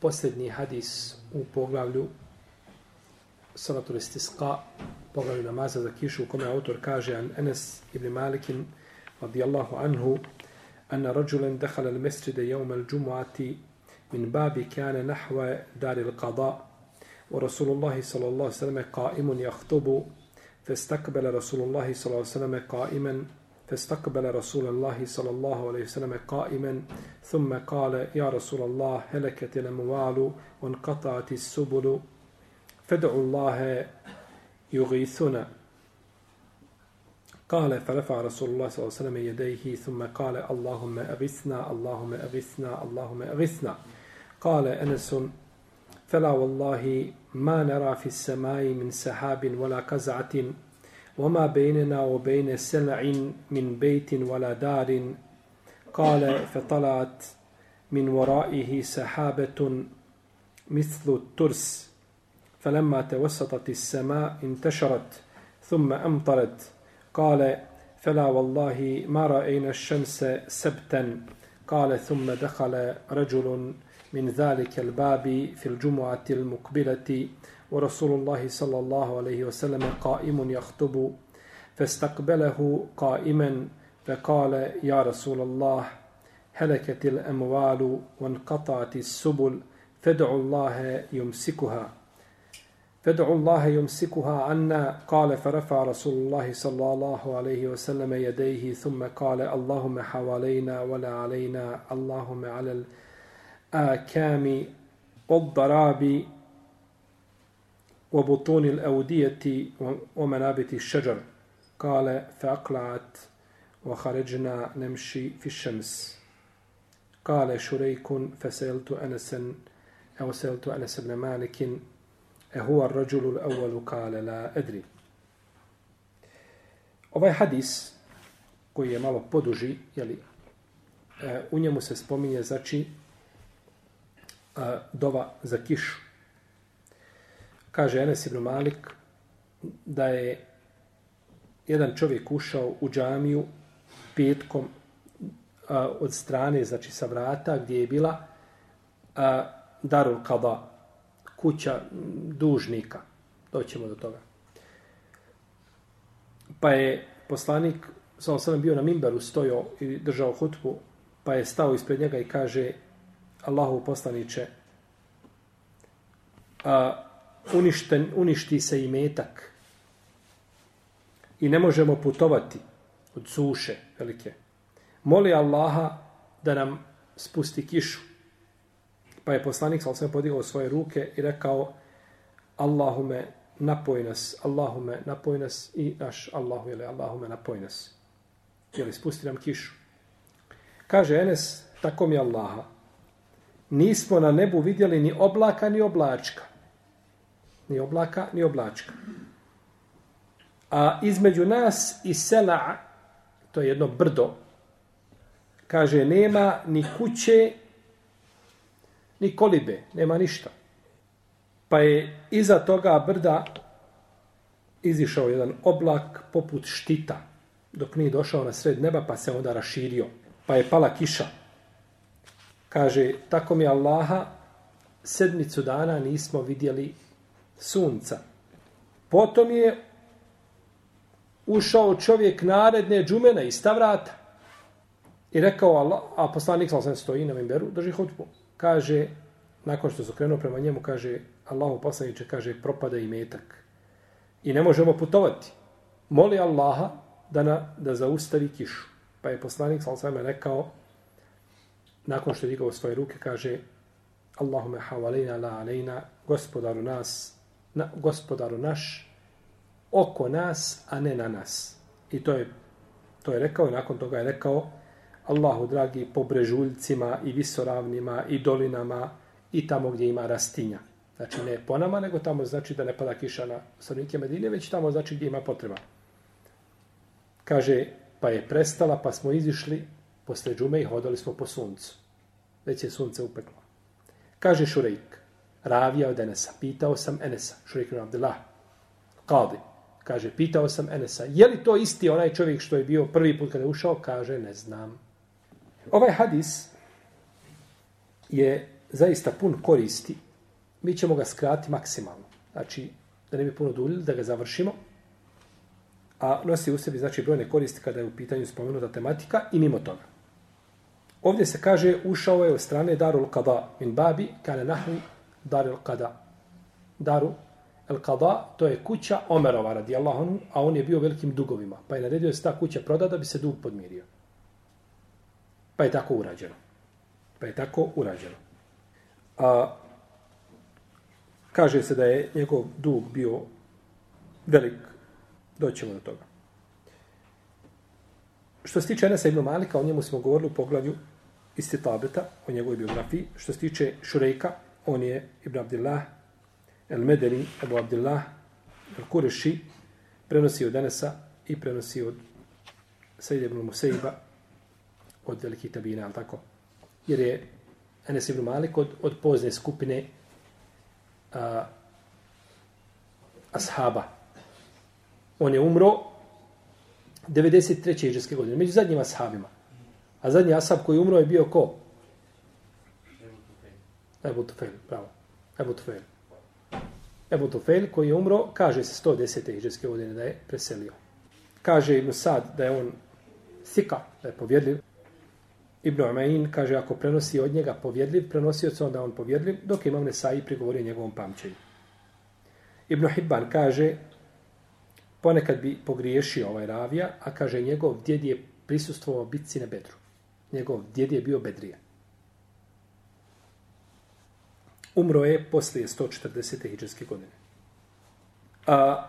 posljednji hadis u poglavlju Salatul Istisqa, poglavlju namaza za kišu, u kome autor kaže an Enes ibn Malikin radijallahu anhu أن رجلا دخل المسجد يوم الجمعة من باب كان نحو دار القضاء ورسول الله صلى الله عليه وسلم قائم يخطب فاستقبل رسول الله صلى الله عليه وسلم قائما فاستقبل رسول الله صلى الله عليه وسلم قائما ثم قال يا رسول الله هلكت الأموال وانقطعت السبل فادعوا الله يغيثنا. قال فرفع رسول الله صلى الله عليه وسلم يديه ثم قال اللهم أغثنا اللهم أغثنا اللهم أغثنا. قال أنس فلا والله ما نرى في السماء من سحاب ولا قزعة. وما بيننا وبين سلع من بيت ولا دار. قال فطلعت من ورائه سحابة مثل الترس. فلما توسطت السماء انتشرت ثم أمطرت. قال فلا والله ما رأينا الشمس سبتا. قال ثم دخل رجل من ذلك الباب في الجمعة المقبلة. ورسول الله صلى الله عليه وسلم قائم يخطب فاستقبله قائما فقال يا رسول الله هلكت الأموال وانقطعت السبل فادعوا الله يمسكها. فادعوا الله يمسكها عنا. قال فرفع رسول الله صلى الله عليه وسلم يديه ثم قال اللهم حوالينا ولا علينا اللهم على الآكام والضراب وبطون الأودية ومنابت الشجر قال فأقلعت وخرجنا نمشي في الشمس قال شريك فسألت أنسا أو سألت أنس بن مالك أهو الرجل الأول قال لا أدري Ovaj hadis, koji je malo poduži, jeli, u njemu se spominje, znači, dova za kišu. Kaže Enes ibn Malik da je jedan čovjek ušao u džamiju petkom a, od strane, znači sa vrata, gdje je bila a, Darul Kada, kuća dužnika. Doćemo do toga. Pa je poslanik, sam sam bio na Mimberu, stojao i držao hutbu, pa je stao ispred njega i kaže Allahu poslaniće, a, uništen, uništi se i metak i ne možemo putovati od suše velike. Moli Allaha da nam spusti kišu. Pa je poslanik sam sve podigao svoje ruke i rekao Allahume napoj nas, Allahume napoj nas i naš Allahu ili Allahume napoj nas. Ili spusti nam kišu. Kaže Enes, tako mi Allaha, nismo na nebu vidjeli ni oblaka ni oblačka. Ni oblaka ni oblačka. A između nas i sela, to je jedno brdo, kaže, nema ni kuće, ni kolibe, nema ništa. Pa je iza toga brda izišao jedan oblak poput štita, dok nije došao na sred neba, pa se onda raširio. Pa je pala kiša. Kaže, tako mi Allaha, sedmicu dana nismo vidjeli sunca. Potom je ušao čovjek naredne džumena iz stavrata i rekao Allah, a poslanik sam stoji na mimberu, drži hutbu. Kaže, nakon što se krenuo prema njemu, kaže, Allahu poslaniče, kaže, propada i metak. I ne možemo putovati. Moli Allaha da, na, da zaustavi kišu. Pa je poslanik sam sveme rekao, nakon što je digao svoje ruke, kaže, Allahume havalina la alejna, gospodaru nas, na, gospodaru naš, oko nas, a ne na nas. I to je, to je rekao i nakon toga je rekao Allahu dragi po brežuljcima i visoravnima i dolinama i tamo gdje ima rastinja. Znači ne po nama, nego tamo znači da ne pada kiša na stanovnike Medine, već tamo znači gdje ima potreba. Kaže, pa je prestala, pa smo izišli posle džume i hodali smo po suncu. Već je sunce upeklo. Kaže Šurejk, ravija od Enesa, pitao sam Enesa, Šurik ibn Abdullah, kaldi, kaže, pitao sam Enesa, je li to isti onaj čovjek što je bio prvi put kada je ušao? Kaže, ne znam. Ovaj hadis je zaista pun koristi. Mi ćemo ga skrati maksimalno. Znači, da ne bi puno duljili, da ga završimo. A nosi u sebi, znači, brojne koristi kada je u pitanju spomenuta tematika i mimo toga. Ovdje se kaže, ušao je od strane Darul Qada min babi, kane nahvi Dar el Qada. Daru El Qada, to je kuća Omerova radijallahu anhu, a on je bio velikim dugovima. Pa je naredio da se ta kuća proda da bi se dug podmirio. Pa je tako urađeno. Pa je tako urađeno. A, kaže se da je njegov dug bio velik. Doćemo do toga. Što se tiče Enesa ibn Malika, o njemu smo govorili u poglavlju isti tableta, o njegovoj biografiji. Što se tiče Šurejka, on je Ibn Abdillah, El Medeni, Ebu Abdillah, El Kureši, prenosi od Enesa i prenosi od Sejde ibn Musejba, od velikih tabina, ali tako? Jer je Enes ibn Malik od, od pozne skupine a, ashaba. On je umro 93. iđeske godine, među zadnjim ashabima. A zadnji ashab koji umro je bio ko? Ebu Tufel, pravo. Ebu Tufel. Ebu Tufel koji je umro, kaže se 110. iđeske godine da je preselio. Kaže Ibn Sad da je on sika, da je povjedljiv. Ibn Umain kaže ako prenosi od njega povjedljiv, prenosio se onda on povjedljiv, dok imam Nesai prigovori njegovom pamćenju. Ibn Hibban kaže ponekad bi pogriješio ovaj ravija, a kaže njegov djed je prisustvovao bitci na Bedru. Njegov djed je bio Bedrija. Umro je poslije 140. hijđarske godine. A,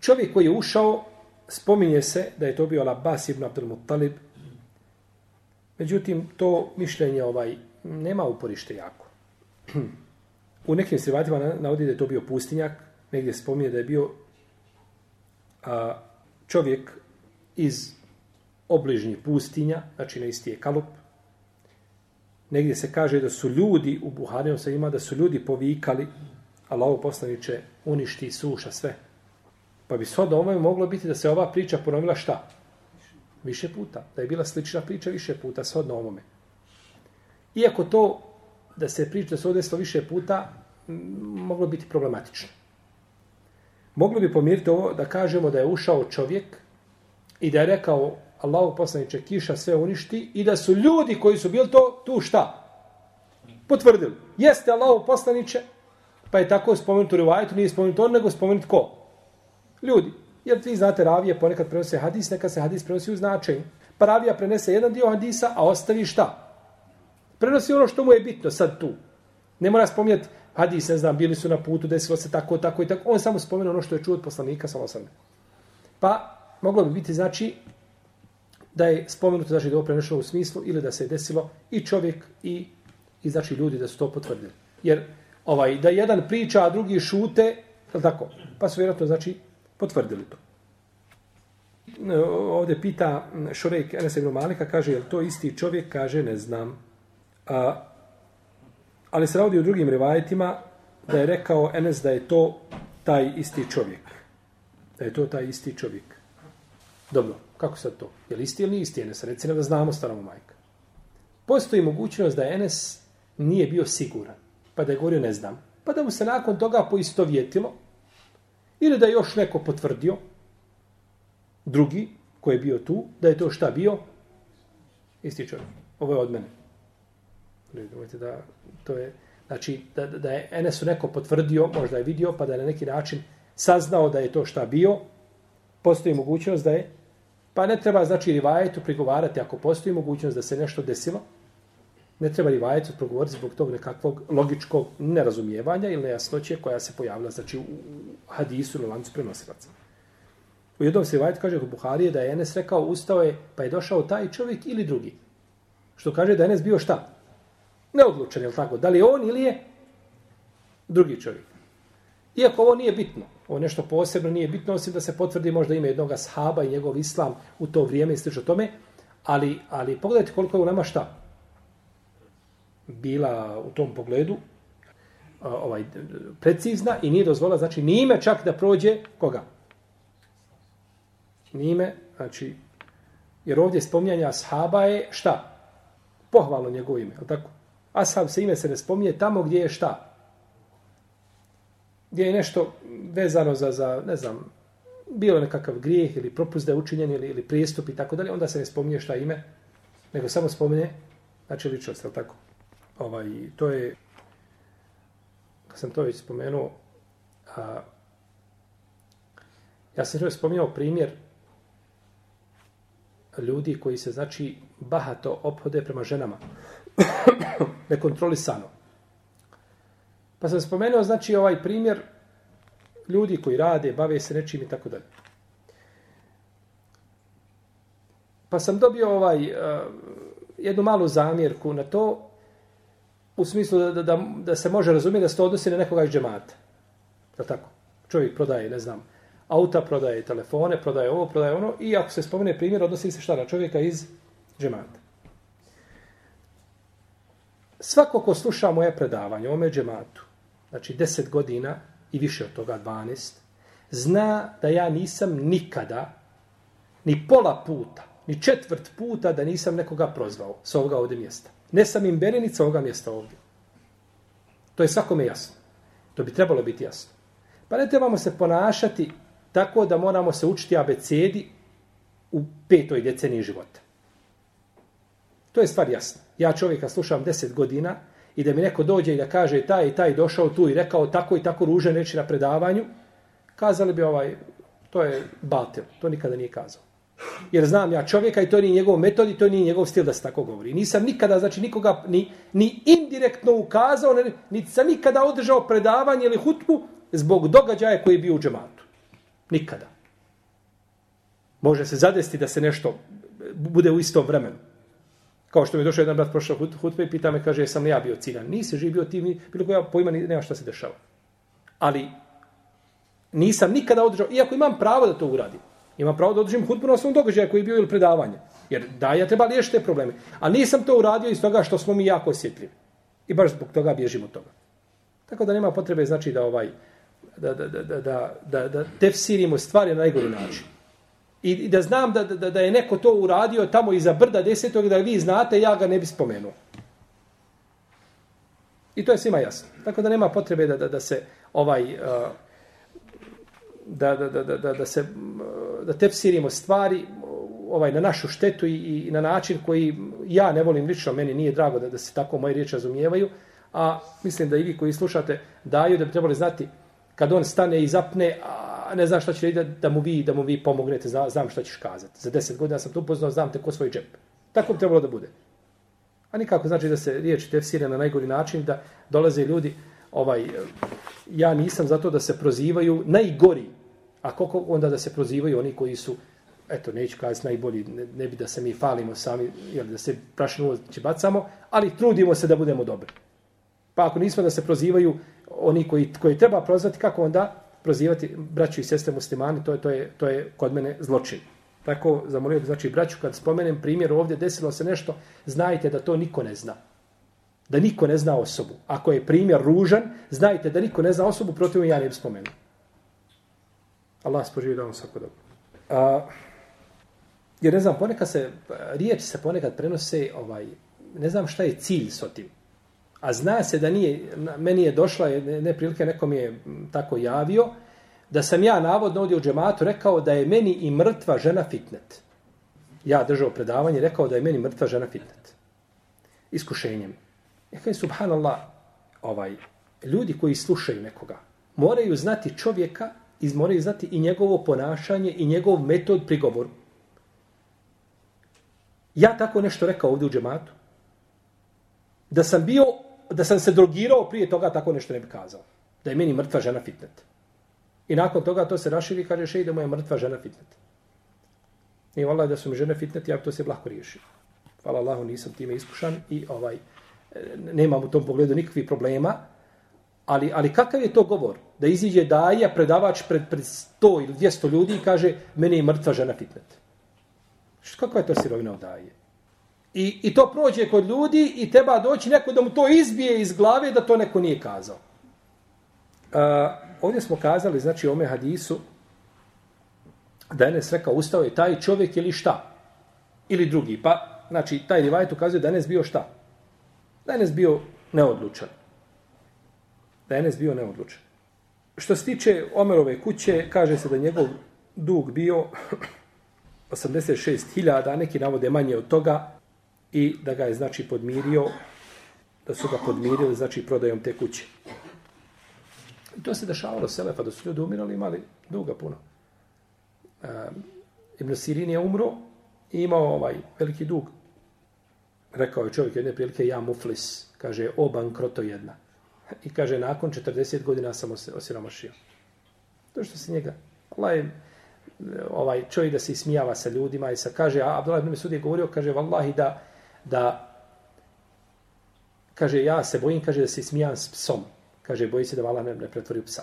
čovjek koji je ušao, spominje se da je to bio Labas ibn Abdul Muttalib, Međutim, to mišljenje ovaj nema uporište jako. U nekim srivatima navodi da je to bio pustinjak, negdje spominje da je bio a, čovjek iz obližnjih pustinja, znači na isti je kalup. Negdje se kaže da su ljudi, u Buharijom se ima da su ljudi povikali, Allah poslaniće uništi suša sve. Pa bi sad ovome moglo biti da se ova priča ponovila šta? više puta. Da je bila slična priča više puta, shodno ovome. Iako to, da se priča da se odeslo više puta, moglo biti problematično. Moglo bi pomiriti ovo da kažemo da je ušao čovjek i da je rekao Allahu poslaniče kiša sve uništi i da su ljudi koji su bili to, tu šta? Potvrdili. Jeste Allahu poslaniče, pa je tako spomenut u rivajetu, nije spomenut on, nego spomenut ko? Ljudi. Jer vi znate, ravije ponekad prenose hadis, neka se hadis prenosi u značenju. Pa ravija prenese jedan dio hadisa, a ostavi šta? Prenosi ono što mu je bitno sad tu. Ne mora spominjati hadis, ne znam, bili su na putu, desilo se tako, tako i tako. On samo spomenu ono što je čuo od poslanika, samo sam. Pa, moglo bi biti, znači, da je spomenuto, znači, da je prenešeno u smislu, ili da se je desilo i čovjek i, i znači, ljudi da su to potvrdili. Jer, ovaj, da jedan priča, a drugi šute, tako, pa su vjerojatno, znači, potvrdili to. E, ovdje pita Šorejk Enes ibn Malika, kaže, je to isti čovjek? Kaže, ne znam. A, ali se radi u drugim rivajetima da je rekao Enes da je to taj isti čovjek. Da je to taj isti čovjek. Dobro, kako sad to? Je li isti ili isti Enes? Reci nam da znamo staromu majka. Postoji mogućnost da Enes nije bio siguran. Pa da je govorio ne znam. Pa da mu se nakon toga poistovjetilo Ili da je još neko potvrdio, drugi koji je bio tu, da je to šta bio? Isti čovjek. Ovo je od mene. Vidite da to je, znači, da, da je Enesu neko potvrdio, možda je vidio, pa da je na neki način saznao da je to šta bio, postoji mogućnost da je, pa ne treba, znači, rivajetu prigovarati ako postoji mogućnost da se nešto desilo, ne treba rivajetu progovoriti zbog tog nekakvog logičkog nerazumijevanja ili nejasnoće koja se pojavila znači, u hadisu ili lancu prenosilaca. U jednom se rivajetu kaže u Buharije da je Enes rekao ustao je pa je došao taj čovjek ili drugi. Što kaže da je Enes bio šta? Neodlučen, je li tako? Da li je on ili je drugi čovjek? Iako ovo nije bitno, ovo nešto posebno nije bitno, osim da se potvrdi možda ime jednog sahaba i njegov islam u to vrijeme i slično tome, ali, ali pogledajte koliko je u nama šta bila u tom pogledu ovaj precizna i nije dozvola, znači ni ime čak da prođe koga? Ni ime, znači, jer ovdje spominjanja ashaba je šta? Pohvalno njegovo ime, je tako? Ashab se ime se ne spominje tamo gdje je šta? Gdje je nešto vezano za, za ne znam, bilo nekakav grijeh ili propust da je učinjen ili, ili prijestup i tako dalje, onda se ne spominje šta ime, nego samo spominje, znači ličnost, je tako? Ovaj, to je, kad sam to već spomenuo, a, ja sam još spominjao primjer ljudi koji se, znači, bahato ophode prema ženama. Nekontrolisano. Pa sam spomenuo, znači, ovaj primjer ljudi koji rade, bave se nečim i tako dalje. Pa sam dobio ovaj uh, jednu malu zamjerku na to, u smislu da, da, da se može razumjeti da se to odnosi na nekoga iz džemata. Da tako? Čovjek prodaje, ne znam, auta, prodaje telefone, prodaje ovo, prodaje ono, i ako se spomene primjer, odnosi se šta na čovjeka iz džemata. Svako ko sluša moje predavanje o ome džematu, znači deset godina i više od toga, 12, zna da ja nisam nikada, ni pola puta, ni četvrt puta da nisam nekoga prozvao s ovoga ovdje mjesta. Ne sam im berenica ovoga mjesta ovdje. To je svakome jasno. To bi trebalo biti jasno. Pa ne trebamo se ponašati tako da moramo se učiti abecedi u petoj deceniji života. To je stvar jasna. Ja čovjeka slušam deset godina i da mi neko dođe i da kaže taj i taj došao tu i rekao tako i tako ružne reči na predavanju, kazali bi ovaj, to je batel, to nikada nije kazao. Jer znam ja čovjeka i to nije njegov metod i to nije njegov stil da se tako govori. Nisam nikada, znači nikoga ni, ni indirektno ukazao, ni, ni sam nikada održao predavanje ili hutbu zbog događaja koji je bio u džematu. Nikada. Može se zadesti da se nešto bude u istom vremenu. Kao što mi je došao jedan brat prošao hutbe i pita me, kaže, jesam li ja bio ciljan? Nisi živ bio ti, bilo koja pojma, nema šta se dešava. Ali nisam nikada održao, iako imam pravo da to uradim, imam pravo da održim hutbu na svom događaju koji je bio ili predavanje. Jer da, ja treba liješiti te probleme. A nisam to uradio iz toga što smo mi jako osjetljivi. I baš zbog toga bježimo od toga. Tako da nema potrebe, znači, da ovaj, da, da, da, da, da, da, da tefsirimo stvari na najgori način. I da znam da, da, da je neko to uradio tamo iza brda desetog, da vi znate, ja ga ne bi spomenuo. I to je svima jasno. Tako da nema potrebe da, da, da se ovaj uh, da, da, da, da, da, se uh, da tepsirimo stvari uh, ovaj na našu štetu i, i na način koji ja ne volim lično, meni nije drago da, da se tako moje riječi razumijevaju, a mislim da i vi koji slušate daju da bi trebali znati kad on stane i zapne, a ne znam šta će da, da, mu vi, da mu vi pomognete, znam, znam šta ćeš kazati. Za deset godina sam to upoznao, znam te ko svoj džep. Tako bi trebalo da bude. A nikako znači da se riječi tefsire na najgori način, da dolaze ljudi, ovaj, ja nisam zato da se prozivaju najgori, a koliko onda da se prozivaju oni koji su, eto, neću kazati najbolji, ne, ne bi da se mi falimo sami, jer da se prašinu će bacamo, ali trudimo se da budemo dobri. Pa ako nismo da se prozivaju oni koji, koji treba prozvati, kako onda prozivati braću i sestre muslimani, to je, to je, to je kod mene zločin. Tako zamolio bi, znači, braću, kad spomenem primjer ovdje, desilo se nešto, znajte da to niko ne zna. Da niko ne zna osobu. Ako je primjer ružan, znajte da niko ne zna osobu, protiv ja ne bi spomenuo. Allah spoživi da vam svako dobro. A, jer ne znam, ponekad se, riječi se ponekad prenose, ovaj, ne znam šta je cilj s otim. A zna se da nije, meni je došla, ne neko mi je tako javio, da sam ja navodno ovdje u džematu rekao da je meni i mrtva žena fitnet. Ja držao predavanje, rekao da je meni mrtva žena fitnet. Iskušenjem. Ja kaj, subhanallah, ovaj, ljudi koji slušaju nekoga, moraju znati čovjeka, i moraju znati i njegovo ponašanje i njegov metod prigovoru. Ja tako nešto rekao ovdje u džematu. Da sam bio da sam se drogirao prije toga, tako nešto ne bi kazao. Da je meni mrtva žena fitnet. I nakon toga to se raširi i kaže še da mu je mrtva žena fitnet. I vala da su mi žene fitnet, ja to se lahko riješio. Hvala Allahu, nisam time iskušan i ovaj nemam u tom pogledu nikakvih problema, ali, ali kakav je to govor? Da iziđe daja, predavač pred, pred 100 ili 200 ljudi i kaže, meni je mrtva žena fitnet. Što, kakva je to sirovina od daje? I, I to prođe kod ljudi i treba doći neko da mu to izbije iz glave da to neko nije kazao. A, ovdje smo kazali, znači, ome hadisu, da je Enes rekao, ustao je taj čovjek ili šta? Ili drugi. Pa, znači, taj rivajt ukazuje da je Enes bio šta? Da je Enes bio neodlučan. Da je Enes bio neodlučan. Što se tiče Omerove kuće, kaže se da njegov dug bio 86.000, neki navode manje od toga, i da ga je, znači, podmirio, da su ga podmirili, znači, prodajom te kuće. I to se dešavalo Selefa, da su ljudi umirali, imali duga puno. E, Ibn Sirin je umro i imao ovaj veliki dug. Rekao je čovjek jedne prilike, ja muflis, kaže, o bankroto jedna. I kaže, nakon 40 godina sam osiromašio. To što se njega, Allah je, ovaj čovjek da se ismijava sa ljudima i sa kaže, a Abdullah ibn Mesud je govorio, kaže, vallahi da, da, kaže, ja se bojim, kaže, da se smijam s psom. Kaže, boji se da vala ne, ne pretvori psa.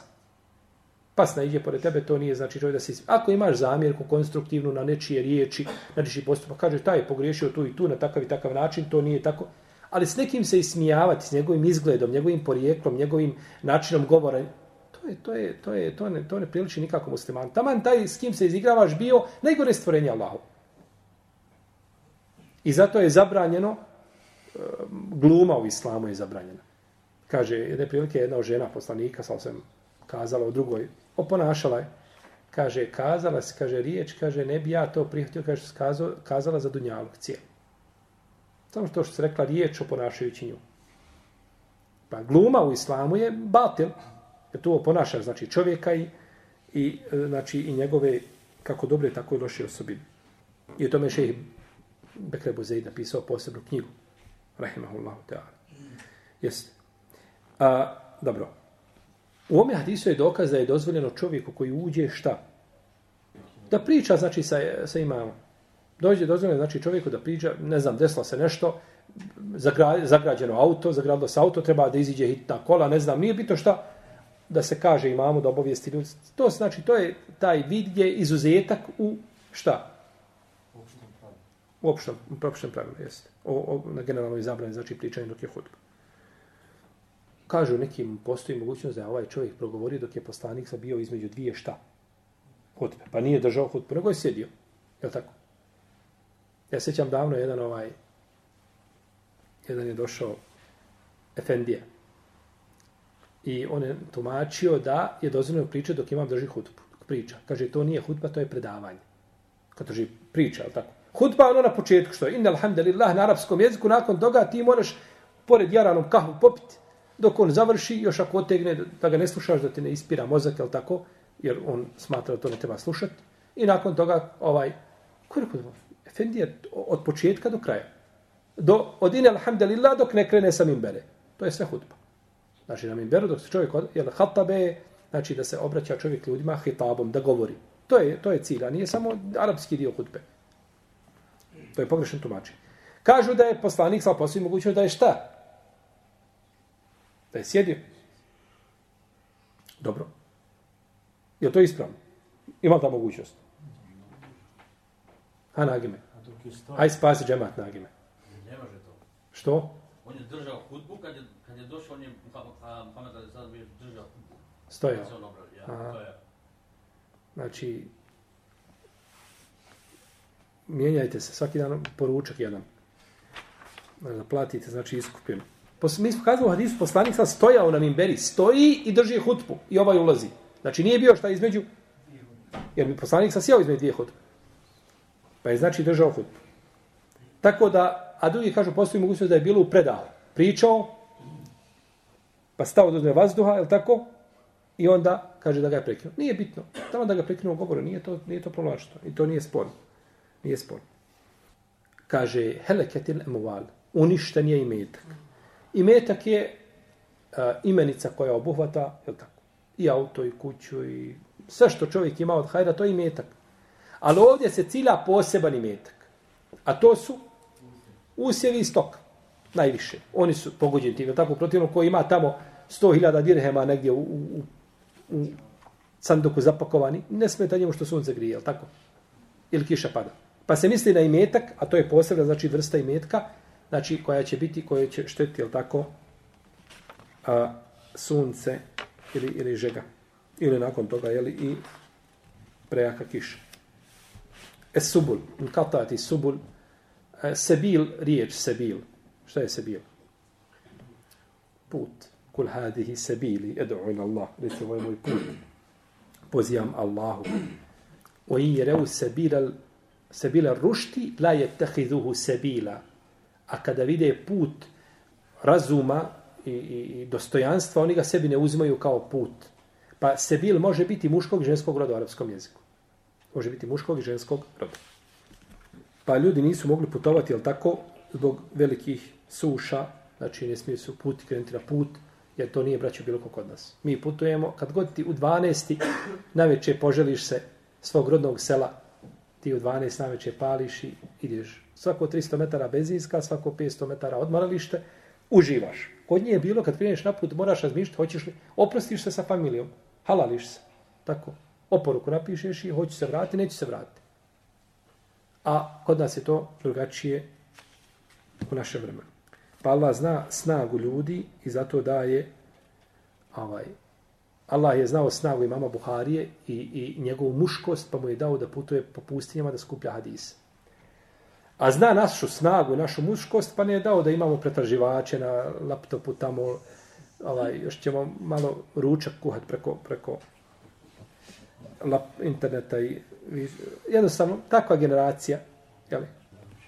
Pas naiđe pored tebe, to nije znači čovjek da se. Ako imaš zamjerku konstruktivnu na nečije riječi, na nečiji postupak, kaže, taj je pogriješio tu i tu na takav i takav način, to nije tako. Ali s nekim se ismijavati, s njegovim izgledom, njegovim porijeklom, njegovim načinom govora, to je, to je, to je, to ne, to ne priliči nikako musliman. Taman taj s kim se izigravaš bio najgore stvorenje Allahu. I zato je zabranjeno, e, gluma u islamu je zabranjena. Kaže, jedne prilike jedna žena poslanika, sam sam kazala o drugoj, oponašala je, kaže, kazala se, kaže, riječ, kaže, ne bi ja to prihvatio, kaže, skazo, kazala za dunjalog cijelu. Samo što što se rekla riječ oponašajući nju. Pa gluma u islamu je batil, jer tu oponaša, znači, čovjeka i, i, e, znači, i njegove kako dobre, tako i loše osobine. I o tome šeheh Bekre Buzeid napisao posebnu knjigu. Rahimahullahu ta'ala. Jeste. A, dobro. U ome hadisu je dokaz da je dozvoljeno čovjeku koji uđe šta? Da priča, znači, sa, sa imamom. Dođe dozvoljeno, znači, čovjeku da priča, ne znam, desilo se nešto, zagra, zagrađeno auto, zagradilo se auto, treba da iziđe hitna kola, ne znam, nije bitno šta, da se kaže imamu, da obavijesti ljudi. To znači, to je taj vid gdje izuzetak u šta? U opštom, u opštom pravilu, jeste. O, o, na generalnoj zabrani, znači, pričanje dok je hudba kažu nekim postoji mogućnost da je ovaj čovjek progovorio dok je poslanik sa bio između dvije šta? Hutbe. Pa nije držao hutbu, nego je sjedio. Je tako? Ja sećam davno jedan ovaj jedan je došao Efendija. I on je tumačio da je dozvoljeno pričati dok imam drži hutbu. Priča. Kaže, to nije hutba, to je predavanje. Kad drži priča, je tako? Hutba ono na početku što je. Inna alhamdulillah na arapskom jeziku, nakon toga ti moraš pored jaranom kahvu popiti dok on završi, još ako otegne da ga ne slušaš, da ti ne ispira mozak, jel tako, jer on smatra da to ne treba slušati. I nakon toga, ovaj, ko je rekao, Efendi od početka do kraja. Do, od inna alhamdulillah, dok ne krene sa mimbere. To je sve hudba. Znači, na mimberu, dok se čovjek, jel, hatabe, znači da se obraća čovjek ljudima hitabom, da govori. To je, to je cilj, a nije samo arapski dio hudbe. To je pogrešan tumačenje. Kažu da je poslanik sa posljednjim mogućnost da je šta? Da je sjedio. Dobro. Je to ispravno? Ima ta mogućnost? Ha, nagime. Aj spasi džemat nagime. Ne može to. Što? On je držao hudbu, kad je, kad je došao, on je pamet da sad bi držao hudbu. Stojao. Ja, to je. Znači, mijenjajte se, svaki dan poručak jedan. Da platite, znači iskupinu. Mi smo kazali u hadisu, poslanik sam stojao na mimberi, stoji i drži hutbu i ovaj ulazi. Znači nije bio šta između, jer bi poslanik sam sjeo između dvije hutbe. Pa je znači držao hutbu. Tako da, a drugi kažu, postoji mogućnost da je bilo u predahu. Pričao, pa stao do uzme vazduha, je tako? I onda kaže da ga je prekinuo. Nije bitno. Tamo da ga prekinuo govore, nije to, nije to prolačno. I to nije sporno. Nije sporno. Kaže, heleketil emuval, uništen je imetak. Imetak je a, imenica koja obuhvata, je tako? I auto, i kuću, i sve što čovjek ima od hajra, to je imetak. Ali ovdje se cilja poseban imetak. A to su usjevi i stoka. Najviše. Oni su pogođeni tim. Tako protivno ko ima tamo 100.000 dirhema negdje u, u, u sanduku zapakovani, ne smeta njemu što sunce grije, jel tako? Ili kiša pada. Pa se misli na imetak, a to je posebna znači vrsta imetka, znači koja će biti, koja će štetiti, jel tako, a, sunce ili, ili žega. Ili nakon toga, jel, i prejaka kiša. Es subul, katati subul, e, sebil, riječ sebil. Šta je sebil? Put. Kul hadihi sebili, edu ila Allah. Reci, ovo je moj put. Pozivam Allahu. O i jereu sebila, sebila rušti, la je tehiduhu sebila. A kada vide put razuma i, i, i dostojanstva, oni ga sebi ne uzimaju kao put. Pa sebil može biti muškog i ženskog roda u arapskom jeziku. Može biti muškog i ženskog roda. Pa ljudi nisu mogli putovati, jel tako, zbog velikih suša, znači ne smiju se puti krenuti na put, jer to nije braćo bilo kod nas. Mi putujemo, kad god ti u 12. najveće poželiš se svog rodnog sela, ti u 12 najveće pališ i ideš. Svako 300 metara benzinska, svako 500 metara odmaralište, uživaš. Kod nje je bilo, kad kreneš na put, moraš razmišljati, hoćeš li, oprostiš se sa familijom, halališ se, tako. Oporuku napišeš i hoću se vratiti, neću se vratiti. A kod nas je to drugačije u našem vremenu. Pa Allah zna snagu ljudi i zato daje ovaj, Allah je znao snagu imama Buharije i, i njegovu muškost, pa mu je dao da putuje po pustinjama da skuplja hadise. A zna našu snagu, našu muškost, pa ne je dao da imamo pretraživače na laptopu tamo, ovaj, još ćemo malo ručak kuhat preko, preko lap, interneta i jednostavno takva generacija, jeli,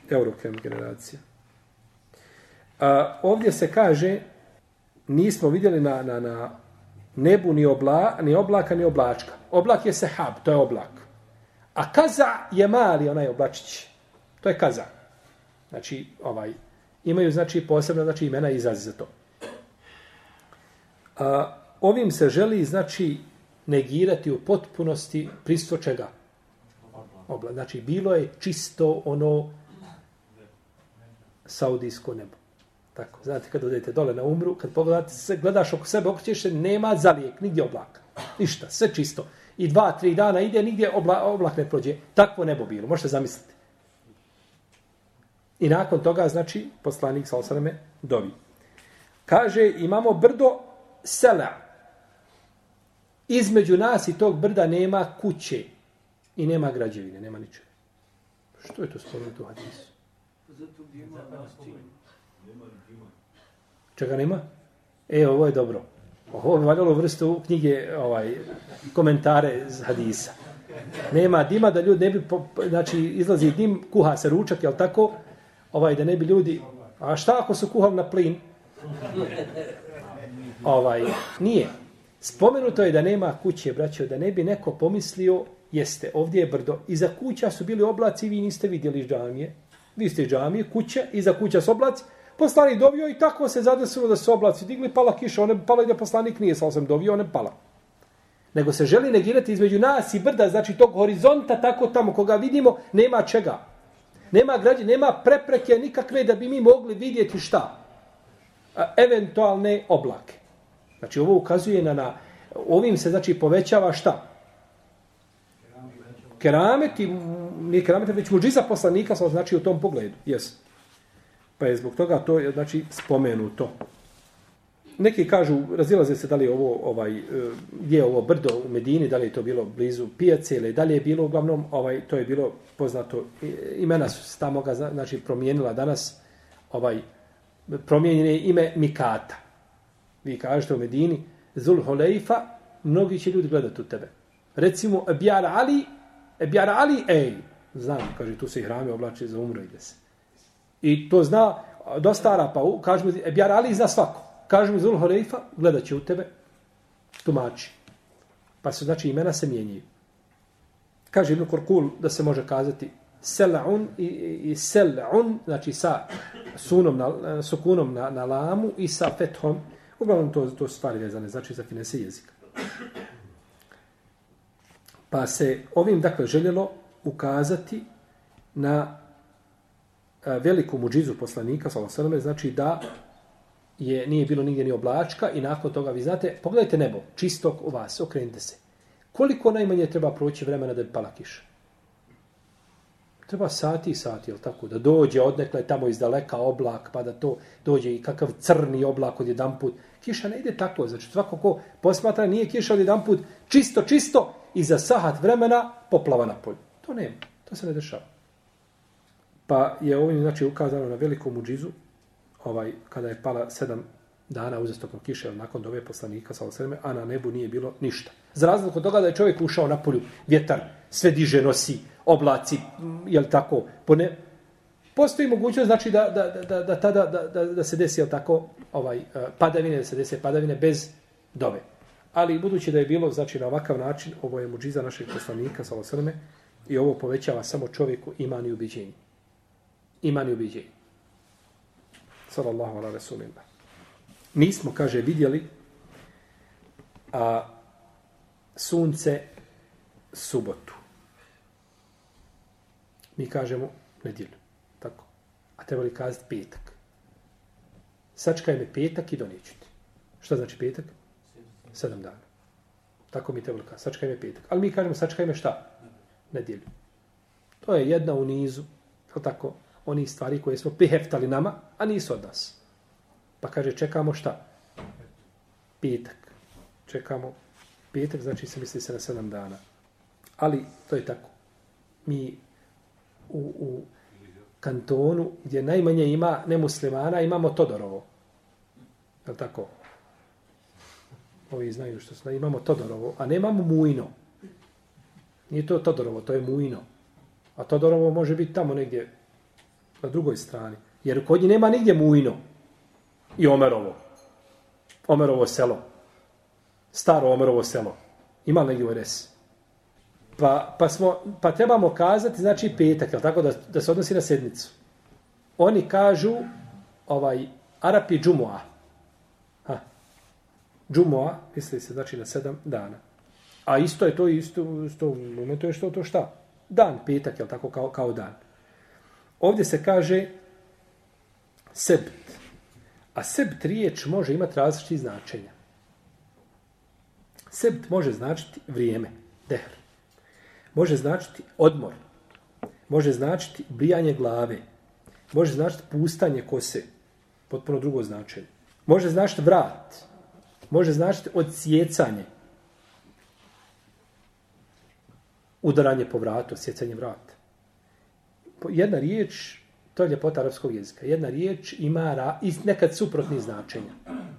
Eurokrem generacija. A, ovdje se kaže, nismo vidjeli na, na, na nebu ni, obla, ni oblaka, ni oblačka. Oblak je sehab, to je oblak. A kaza je mali onaj oblačić. To je kaza. Znači, ovaj, imaju znači posebno znači imena i izrazi za to. A, ovim se želi znači negirati u potpunosti pristvo čega? Obla. Znači, bilo je čisto ono saudijsko nebo. Tako, znate, kad odete dole na umru, kad pogledate se, gledaš oko sebe, okrećeš se, nema zalijek, nigdje oblaka. Ništa, sve čisto. I dva, tri dana ide, nigdje obla, oblak ne prođe. Takvo nebo bilo, možete zamisliti. I nakon toga, znači, poslanik sa osaname dovi. Kaže, imamo brdo sela. Između nas i tog brda nema kuće. I nema građevine, nema ničega. Što je to spomenuto u hadisu? Zato gdje ima Čega nema? E, ovo je dobro. Ovo je valjalo vrstu knjige, ovaj, komentare iz hadisa. Nema dima da ljudi ne bi, po, znači izlazi dim, kuha se ručak, jel tako? Ovaj, da ne bi ljudi, a šta ako su kuhali na plin? Ovaj, nije. Spomenuto je da nema kuće, braćo, da ne bi neko pomislio, jeste, ovdje je brdo. Iza kuća su bili oblaci, vi niste vidjeli džamije. Vi ste džamije, kuća, iza kuća su oblaci, Poslanik dovio i tako se zadesilo da se oblaci digli, pala kiša, one pala i da poslanik nije sa osam dovio, one pala. Nego se želi negirati između nas i brda, znači tog horizonta, tako tamo koga vidimo, nema čega. Nema građe, nema prepreke nikakve da bi mi mogli vidjeti šta. A, eventualne oblake. Znači ovo ukazuje na, na ovim se znači povećava šta? Keramet i nije keramet, već muđiza poslanika, znači u tom pogledu. Jesu. Pa je zbog toga to je znači spomenuto. Neki kažu, razilaze se da li je ovo, ovaj, e, gdje je ovo brdo u Medini, da li je to bilo blizu pijace ili da li je bilo uglavnom, ovaj, to je bilo poznato, imena su se tamo ga, znači, promijenila danas, ovaj, promijenjene ime Mikata. Vi kažete u Medini, Zul Holeifa, mnogi će ljudi gledati u tebe. Recimo, Ebjar Ali, Ebjar Ali, ej, znam, kaže, tu se i hrame oblače za umro, ide se. I to zna dosta Arapa. Kažu mi, Ebjar Ali zna svako. Kažu mi Zul Horeifa, gledat će u tebe, tumači. Pa se znači imena se mijenjaju. Kaže Ibn Korkul da se može kazati Sel'un i, i Sel'un, znači sa sunom na, e, sukunom na, na lamu i sa fethom. Uglavnom to, to stvari vezane, znači za finese jezika. Pa se ovim, dakle, željelo ukazati na E, veliku muđizu poslanika, sallallahu znači da je nije bilo nigdje ni oblačka i nakon toga vi znate, pogledajte nebo, čistog u vas, okrenite se. Koliko najmanje treba proći vremena da bi pala kiša? Treba sati i sati, jel tako? Da dođe odnekle tamo iz daleka oblak, pa da to dođe i kakav crni oblak od jedan put. Kiša ne ide tako, znači svako ko posmatra nije kiša od jedan put čisto, čisto i za sahat vremena poplava na polju. To nema, to se ne dešava. Pa je ovim znači ukazano na veliku muđizu, ovaj, kada je pala sedam dana uzastopno kiše nakon dove poslanika sa osreme, a na nebu nije bilo ništa. Za razliku od toga da je čovjek ušao na polju, vjetar sve diže, nosi, oblaci, je li tako, pone, postoji mogućnost znači da, da, da, da, tada da, da, da se desi je tako ovaj eh, padavine da se desi padavine bez dove ali budući da je bilo znači na ovakav način ovo je muđiza našeg poslanika sa sallallahu i ovo povećava samo čovjeku iman i ubeđenje iman i ubiđenje. sallallahu ala ve sellem mi smo kaže vidjeli a sunce subotu mi kažemo nedjelju. Tako. A trebali kazati petak? Sačkaj me petak i donijeću ti. Šta znači petak? Sedam dana. Tako mi trebali kazati. Sačkaj me petak. Ali mi kažemo sačkaj me šta? Nedjelju. To je jedna u nizu, je tako, oni stvari koje smo priheftali nama, a nisu od nas. Pa kaže, čekamo šta? Petak. Čekamo petak, znači se misli se na sedam dana. Ali to je tako. Mi u, u kantonu gdje najmanje ima nemuslimana, imamo Todorovo. Je li tako? Ovi znaju što se imamo Todorovo, a nemamo Mujno. Nije to Todorovo, to je Mujno. A Todorovo može biti tamo negdje na drugoj strani. Jer kod njih nema nigdje Mujno i Omerovo. Omerovo selo. Staro Omerovo selo. Ima li negdje u RS? Pa, pa, smo, pa trebamo kazati, znači petak, je tako, da, da se odnosi na sedmicu. Oni kažu, ovaj, Arapi džumoa. Ha. Džumoa, misli se, znači na sedam dana. A isto je to, isto, isto u momentu je što to šta? Dan, petak, je tako, kao, kao dan. Ovdje se kaže sebt. A sebt riječ može imati različiti značenja. Sebt može značiti vrijeme, dehr može značiti odmor, može značiti brijanje glave, može značiti pustanje kose, potpuno drugo značenje. Može značiti vrat, može značiti odsjecanje, udaranje po vratu, odsjecanje vrata. Jedna riječ, to je ljepota arapskog jezika, jedna riječ ima ra, nekad suprotni značenja.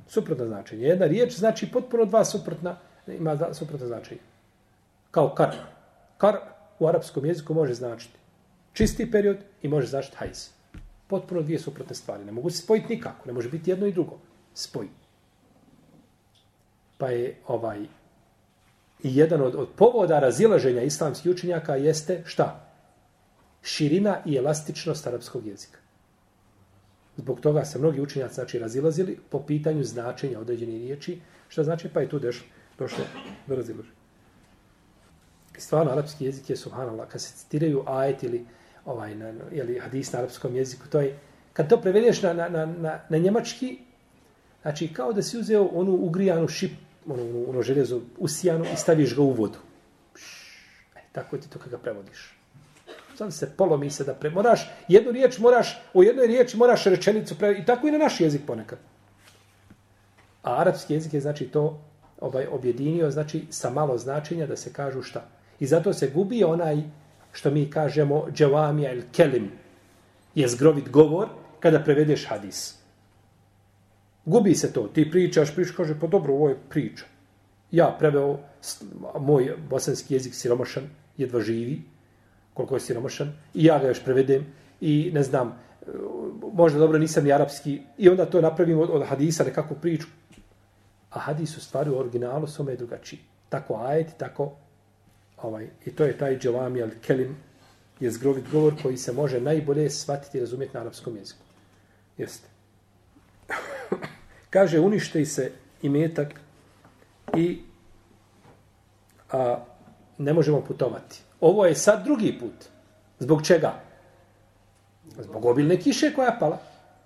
Suprotno značenje. Jedna riječ znači potpuno dva suprotna, ima dva suprotna značenja. Kao kar. Kar u arapskom jeziku može značiti čisti period i može značiti hajz. Potpuno dvije suprotne stvari. Ne mogu se spojiti nikako. Ne može biti jedno i drugo. Spoj. Pa je ovaj i jedan od, od povoda razilaženja islamskih učenjaka jeste šta? Širina i elastičnost arapskog jezika. Zbog toga se mnogi učenjaci znači, razilazili po pitanju značenja određenih riječi. što znači? Pa je tu došlo, došlo do razilaženja. I stvarno, arapski jezik je, subhanallah, kad se citiraju ajet ili ovaj, na, ili hadis na arapskom jeziku, to je, kad to prevedeš na, na, na, na, na njemački, znači kao da si uzeo onu ugrijanu šip, ono, ono, ono železo usijanu i staviš ga u vodu. E, tako ti to kada prevodiš. Sam se polomi se da pre... Moraš, jednu riječ moraš, u jednoj riječi moraš rečenicu pre... I tako i na naš jezik ponekad. A arapski jezik je znači to ovaj objedinio, znači sa malo značenja da se kažu šta. I zato se gubi onaj što mi kažemo džavamija il kelim, je zgrovit govor kada prevedeš hadis. Gubi se to. Ti pričaš, pričaš, kaže, pa dobro, ovo je priča. Ja preveo moj bosanski jezik siromašan, jedva živi, koliko je siromašan, i ja ga još prevedem, i ne znam, možda dobro nisam ni arapski, i onda to napravim od, od hadisa nekakvu priču. A hadis u stvari u originalu su je drugačiji. Tako ajet, tako ovaj, i to je taj dželami al kelim, je zgrovit govor koji se može najbolje shvatiti i razumjeti na arapskom jeziku. Jeste. Kaže, unište se i metak i a, ne možemo putovati. Ovo je sad drugi put. Zbog čega? Zbog obilne kiše koja je pala.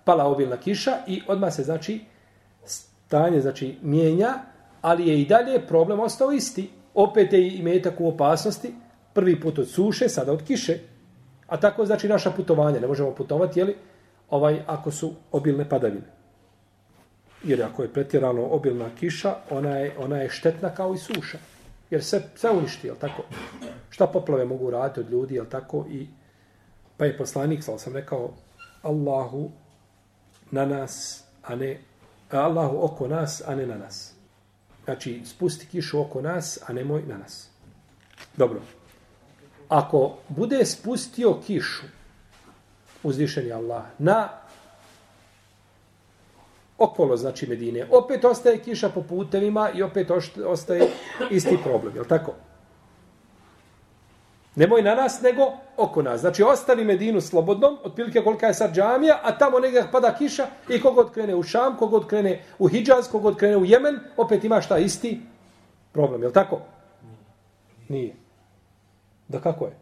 Pala obilna kiša i odmah se znači stanje znači mijenja, ali je i dalje problem ostao isti. Opet je i metak u opasnosti, prvi put od suše, sada od kiše. A tako znači naša putovanja, ne možemo putovati, jeli, ovaj, ako su obilne padavine. Jer ako je pretjerano obilna kiša, ona je, ona je štetna kao i suša. Jer se, sve uništi, jel tako? Šta poplave mogu raditi od ljudi, jel tako? I, pa je poslanik, sal sam rekao, Allahu na nas, a ne, Allahu oko nas, a ne na nas. Znači, spusti kišu oko nas, a ne moj na nas. Dobro. Ako bude spustio kišu, uzvišeni Allah, na okolo, znači Medine, opet ostaje kiša po putevima i opet ostaje isti problem, je tako? Nemoj na nas, nego oko nas. Znači, ostavi Medinu slobodnom, otprilike kolika je sad džamija, a tamo negdje pada kiša i kogod krene u Šam, kogod krene u Hidžaz, kogod krene u Jemen, opet ima šta isti problem, je tako? Nije. Da kako je?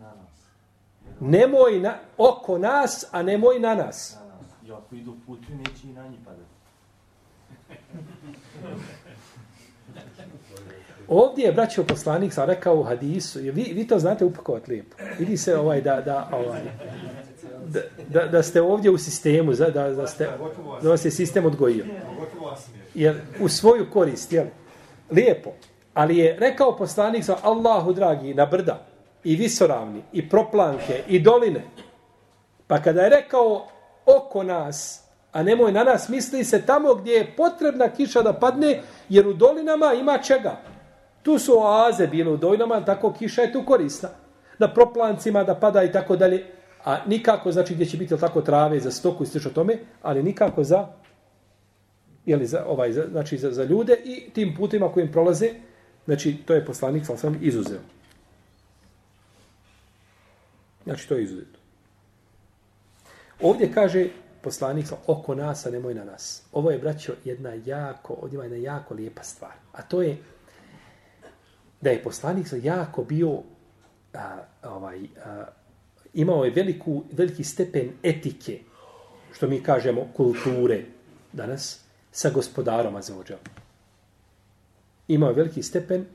Na nas. Nemoj na, oko nas, a nemoj na nas. Na ako idu putu, neće i na njih padati. Ovdje je braćo poslanik sa rekao u hadisu, vi, vi to znate upakovat lijepo. Vidi se ovaj da, da, ovaj, da, da, da ste ovdje u sistemu, da, da, da, ste, da vas je sistem odgojio. Jer u svoju korist, jel? Lijepo. Ali je rekao poslanik sa Allahu dragi na brda i visoravni i proplanke i doline. Pa kada je rekao oko nas, a nemoj na nas, misli se tamo gdje je potrebna kiša da padne, jer u dolinama ima čega? Tu su oaze bile u dolinama, tako kiša je tu korisna. Na proplancima da pada i tako dalje. A nikako, znači gdje će biti tako trave za stoku i slično tome, ali nikako za jeli, za, ovaj, za, znači za, za ljude i tim putima kojim prolaze, znači to je poslanik sam sam izuzeo. Znači to je izuzeto. Ovdje kaže poslanik oko nas, a nemoj na nas. Ovo je, braćo, jedna jako, ovdje ima jedna jako lijepa stvar. A to je da je poslanik jako bio a, ovaj, a, imao je veliku, veliki stepen etike, što mi kažemo kulture danas, sa gospodarom Azeođa. Imao je veliki stepen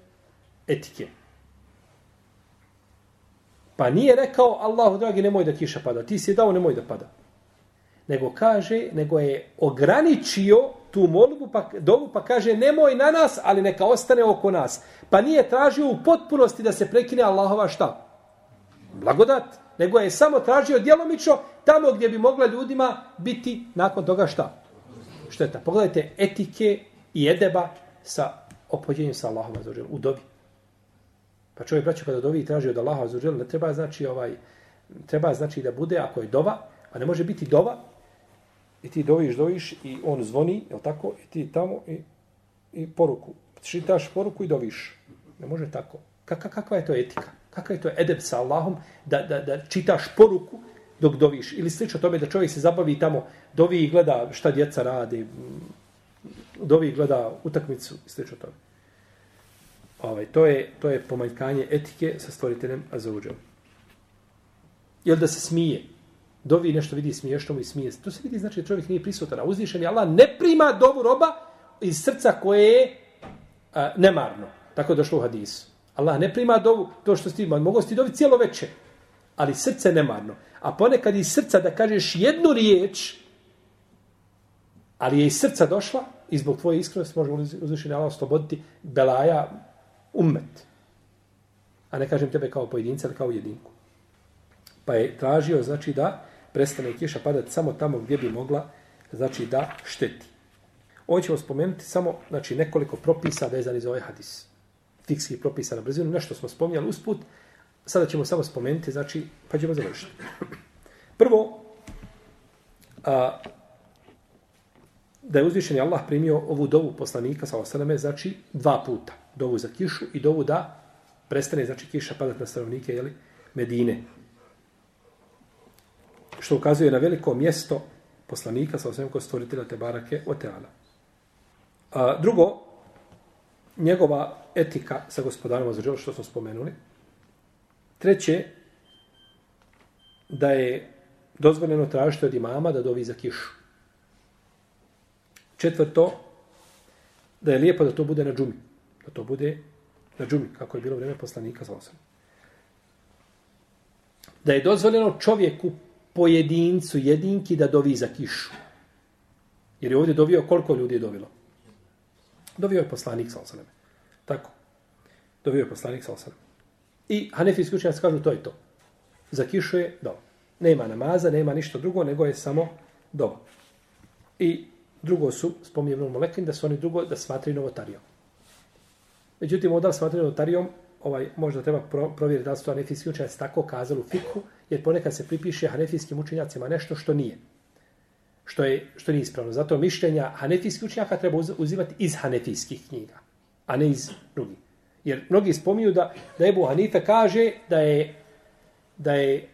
etike. Pa nije rekao, Allahu dragi, nemoj da kiša pada. Ti si je dao, nemoj da pada. Nego kaže, nego je ograničio tu molbu, pa, dovu, pa kaže, nemoj na nas, ali neka ostane oko nas. Pa nije tražio u potpunosti da se prekine Allahova šta? Blagodat. Nego je samo tražio djelomično tamo gdje bi mogla ljudima biti nakon toga šta? Šteta. Pogledajte etike i edeba sa opođenjem sa Allahom u dobi. Pa čovjek braćo kada dovi i traži od Allaha azuđel, ne treba znači ovaj treba znači da bude ako je dova, a ne može biti dova i ti doviš, doviš i on zvoni, je tako? I ti tamo i, i poruku. Čitaš poruku i doviš. Ne može tako. Kaka, kakva je to etika? Kakva je to edeb sa Allahom da, da, da čitaš poruku dok doviš? Ili slično tome da čovjek se zabavi tamo, dovi i gleda šta djeca rade, dovi i gleda utakmicu i slično tome. Ovaj, to, je, to je pomanjkanje etike sa stvoriteljem Azauđom. Jel da se smije? Dovi nešto vidi smiješno mu i smije. To se vidi znači da čovjek nije prisutan. A uzvišen je Allah ne prima dovu roba iz srca koje je a, nemarno. Tako je došlo u hadisu. Allah ne prima dovu, to što ti mogu ti dovi cijelo veče, ali srce nemarno. A ponekad iz srca da kažeš jednu riječ, ali je iz srca došla, i zbog tvoje iskrenosti može uzvišen Allah osloboditi belaja ummet. A ne kažem tebe kao pojedinca, ali kao jedinku. Pa je tražio, znači, da prestane kiša padati samo tamo gdje bi mogla, znači, da šteti. Ovo ćemo spomenuti samo, znači, nekoliko propisa vezani za ovaj hadis. Fikskih propisa na brzinu. Nešto smo spominjali usput. Sada ćemo samo spomenuti, znači, pa ćemo završiti. Prvo, a, da je uzvišen Allah primio ovu dovu poslanika sa osaname, znači dva puta. Dovu za kišu i dovu da prestane, znači kiša padati na stanovnike jeli, Medine. Što ukazuje na veliko mjesto poslanika sa osvijem kod stvoritela Tebarake Oteala. A, drugo, njegova etika sa gospodarom Azrađela, što smo spomenuli. Treće, da je dozvoljeno tražiti od imama da dovi za kišu. Četvrto, da je lijepo da to bude na džumi. Da to bude na džumi, kako je bilo vreme poslanika za osam. Da je dozvoljeno čovjeku, pojedincu, jedinki da dovi za kišu. Jer je ovdje dovio, koliko ljudi je dovilo? Dovio je poslanik sa osam. Tako. Dovio je poslanik sa osam. I hanefijski učenjaci kažu to je to. Za kišu je dobro. Nema namaza, nema ništa drugo, nego je samo dobro. I drugo su, spominjem molekin, da su oni drugo da smatraju novotarijom. Međutim, ovdje smatranje notarijom, ovaj, možda treba pro, provjeriti da su to hanefijski učenjaci tako kazali u fiku, jer ponekad se pripiše hanefijskim učenjacima nešto što nije. Što je, što nije ispravno. Zato mišljenja hanefijskih učenjaka treba uzimati iz hanefijskih knjiga, a ne iz drugih. Jer mnogi spominju da, da Ebu Hanife kaže da je, da je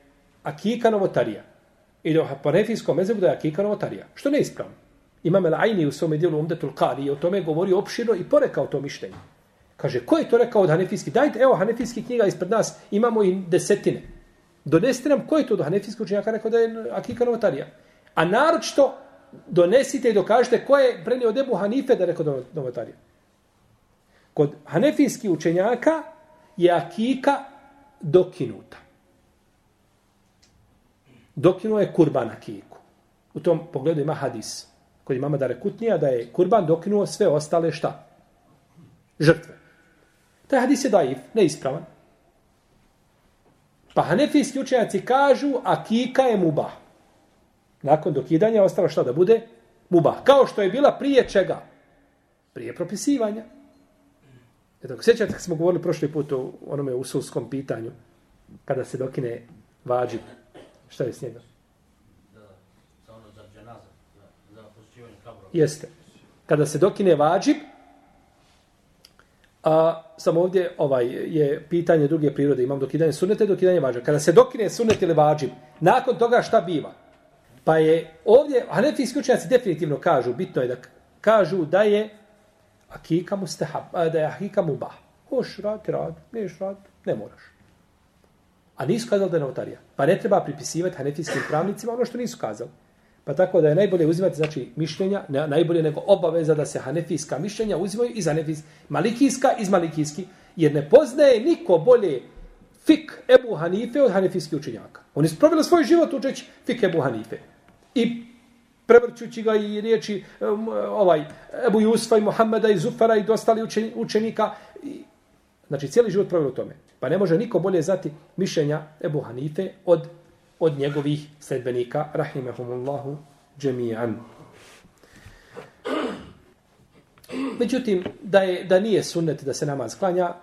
akika novotarija. I da po hanefijskom mezebu da je akika novotarija. Što ne ispravno. Imam El Aini u svome dijelu Umdetul Qari o tome govori opširno i porekao to mišljenje. Kaže, ko je to rekao od hanefijskih? Dajte, evo, hanefijskih knjiga ispred nas, imamo i desetine. Donesite nam, ko je to od hanefijskih učenjaka rekao da je akika novotarija? A naročito, donesite i dokažite ko je prenio od Ebu Hanife da je rekao novotarija. Kod hanefijskih učenjaka je akika dokinuta. Dokinuo je kurban akiku. U tom pogledu ima hadis kod imama Darekutnija da je kurban dokinuo sve ostale šta? Žrtve. Taj hadis je daif, neispravan. Pa hanefijski učenjaci kažu akika je mubah. Nakon dokidanja ostalo šta da bude? Mubah. Kao što je bila prije čega? Prije propisivanja. Eto, sjećate kad smo govorili prošli put o onome usulskom pitanju, kada se dokine vađib, šta je s njega? Jeste. Kada se dokine vađib, a samo ovdje, ovaj, je pitanje druge prirode, imam dokidanje sunete, i dokidanje vađib. Kada se dokine sunnet ili vađib, nakon toga šta biva? Pa je ovdje, a ne učenjaci definitivno kažu, bitno je da kažu da je akika mustahab, da je akika mubah. Hoš rad, rad, neš rad, ne moraš. A nisu kazali da je notarija. Pa ne treba pripisivati hanefijskim pravnicima ono što nisu kazali. Pa tako da je najbolje uzimati znači mišljenja, ne, najbolje nego obaveza da se hanefijska mišljenja uzimaju iz hanefijska, malikijska iz malikijski, jer ne poznaje niko bolje fik Ebu Hanife od hanefijskih učenjaka. Oni su proveli svoj život učeći fik Ebu Hanife. I prevrćući ga i riječi um, ovaj, Ebu Jusfa i Mohameda i Zufara i dostali učenika. I, znači cijeli život proveli u tome. Pa ne može niko bolje znati mišljenja Ebu Hanife od od njegovih sledbenika, rahimahumullahu džemijan. Međutim, da, je, da nije sunnet da se namaz klanja,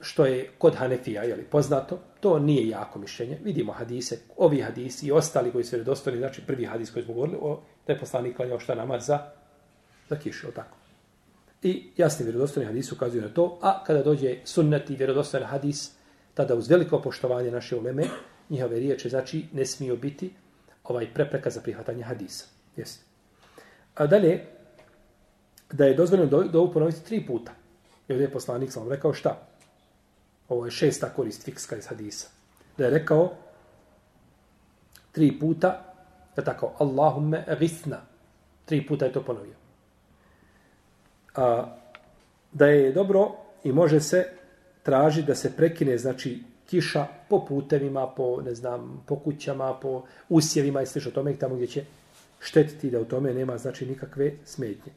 što je kod Hanefija jeli, poznato, to nije jako mišljenje. Vidimo hadise, ovi hadisi i ostali koji su vjerodostojni, znači prvi hadis koji smo govorili, o, da je poslanik klanjao šta namaz za, za kišu, tako. I jasni vjerodostojni hadis ukazuju na to, a kada dođe sunnet i vjerodostojan hadis, tada uz veliko poštovanje naše uleme, njihove riječi, znači, ne smiju biti ovaj prepreka za prihvatanje hadisa. Jesi. A dalje, da je dozvoljeno do, do ponoviti tri puta. I ovdje je poslanik sam rekao šta? Ovo je šesta korist fikska iz hadisa. Da je rekao tri puta, da tako, Allahumme gisna. Tri puta je to ponovio. A, da je dobro i može se traži da se prekine, znači, kiša po putevima, po, ne znam, po kućama, po usjevima i slično tome, tamo gdje će štetiti da u tome nema znači nikakve smetnje.